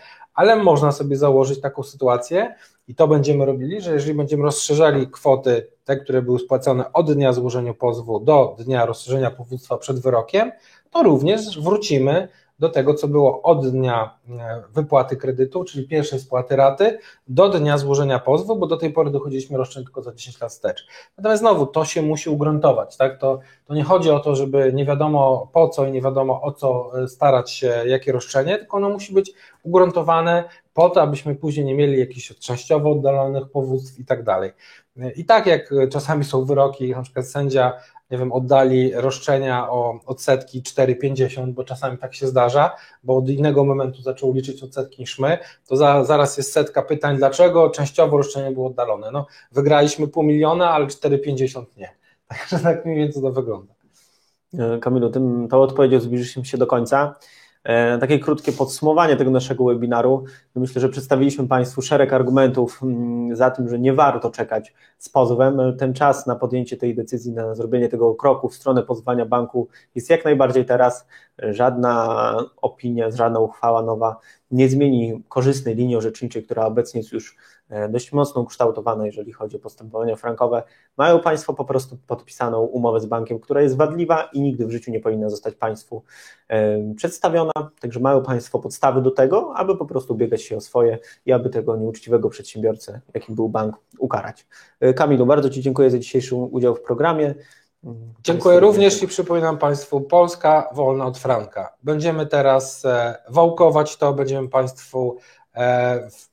ale można sobie założyć taką sytuację i to będziemy robili, że jeżeli będziemy rozszerzali kwoty, te, które były spłacone od dnia złożenia pozwu do dnia rozszerzenia powództwa przed wyrokiem, to również wrócimy do tego, co było od dnia e, wypłaty kredytu, czyli pierwszej spłaty raty, do dnia złożenia pozwu, bo do tej pory dochodziliśmy roszczeń tylko za 10 lat wstecz. Natomiast znowu to się musi ugruntować, tak? To, to nie chodzi o to, żeby nie wiadomo po co i nie wiadomo o co e, starać się, jakie roszczenie, tylko ono musi być ugruntowane po to, abyśmy później nie mieli jakichś częściowo oddalonych powództw i tak dalej. E, I tak jak czasami są wyroki, na przykład sędzia nie wiem, oddali roszczenia o odsetki 4,50, bo czasami tak się zdarza, bo od innego momentu zaczął liczyć odsetki niż my, to za, zaraz jest setka pytań, dlaczego częściowo roszczenie było oddalone. No, wygraliśmy pół miliona, ale 4,50 nie. Także tak mniej więcej to wygląda. E, Kamilu, tym, tą odpowiedzią zbliżyliśmy się do końca. E, takie krótkie podsumowanie tego naszego webinaru. Myślę, że przedstawiliśmy Państwu szereg argumentów mm, za tym, że nie warto czekać z pozwem. Ten czas na podjęcie tej decyzji, na zrobienie tego kroku w stronę pozwania banku jest jak najbardziej teraz. Żadna opinia, żadna uchwała nowa nie zmieni korzystnej linii orzeczniczej, która obecnie jest już e, dość mocno ukształtowana, jeżeli chodzi o postępowania frankowe. Mają Państwo po prostu podpisaną umowę z bankiem, która jest wadliwa i nigdy w życiu nie powinna zostać Państwu e, przedstawiona. Także mają Państwo podstawy do tego, aby po prostu biegać się o swoje i aby tego nieuczciwego przedsiębiorcę, jakim był bank, ukarać. E, Kamilu, bardzo Ci dziękuję za dzisiejszy udział w programie. Dziękuję również i przypominam Państwu, Polska wolna od franka. Będziemy teraz e, wałkować to, będziemy Państwu e,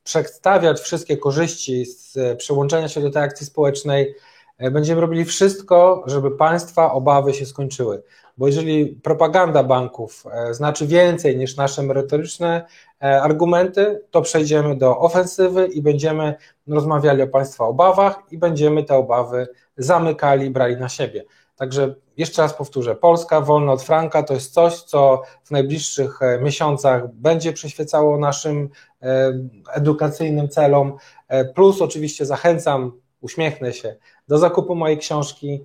przedstawiać wszystkie korzyści z przyłączenia się do tej akcji społecznej. E, będziemy robili wszystko, żeby Państwa obawy się skończyły. Bo jeżeli propaganda banków znaczy więcej niż nasze merytoryczne argumenty, to przejdziemy do ofensywy i będziemy rozmawiali o Państwa obawach i będziemy te obawy zamykali, brali na siebie. Także jeszcze raz powtórzę, Polska wolna od franka to jest coś, co w najbliższych e, miesiącach będzie przyświecało naszym e, edukacyjnym celom. E, plus oczywiście zachęcam, uśmiechnę się, do zakupu mojej książki,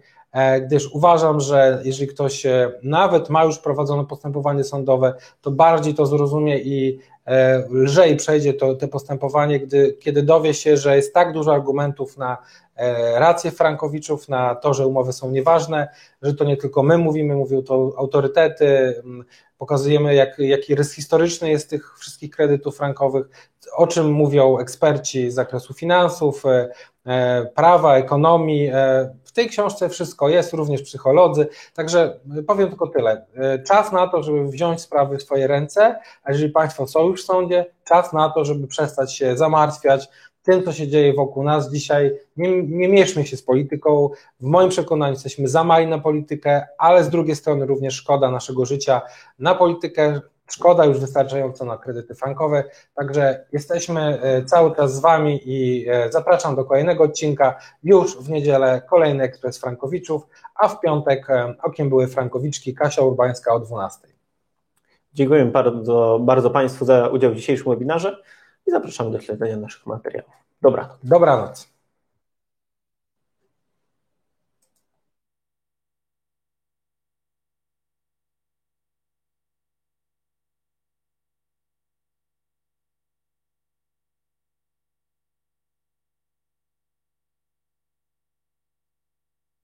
gdyż uważam, że jeżeli ktoś nawet ma już prowadzone postępowanie sądowe, to bardziej to zrozumie i lżej przejdzie to, to postępowanie, gdy, kiedy dowie się, że jest tak dużo argumentów na rację Frankowiczów na to, że umowy są nieważne, że to nie tylko my mówimy, mówią to autorytety, pokazujemy jak, jaki rys historyczny jest tych wszystkich kredytów frankowych, o czym mówią eksperci z zakresu finansów, e, e, prawa, ekonomii. W tej książce wszystko jest, również psycholodzy, także powiem tylko tyle. Czas na to, żeby wziąć sprawy w swoje ręce, a jeżeli Państwo są już w sądzie, czas na to, żeby przestać się zamartwiać, tym, co się dzieje wokół nas dzisiaj. Nie, nie mieszmy się z polityką. W moim przekonaniu jesteśmy za mali na politykę, ale z drugiej strony również szkoda naszego życia na politykę. Szkoda już wystarczająco na kredyty frankowe, także jesteśmy e, cały czas z Wami i e, zapraszam do kolejnego odcinka już w niedzielę kolejny Ekspres Frankowiczów, a w piątek e, okiem były Frankowiczki Kasia Urbańska o 12. Dziękuję bardzo, bardzo Państwu za udział w dzisiejszym webinarze i zapraszamy do śledzenia naszych materiałów. Dobranoc. Dobranoc.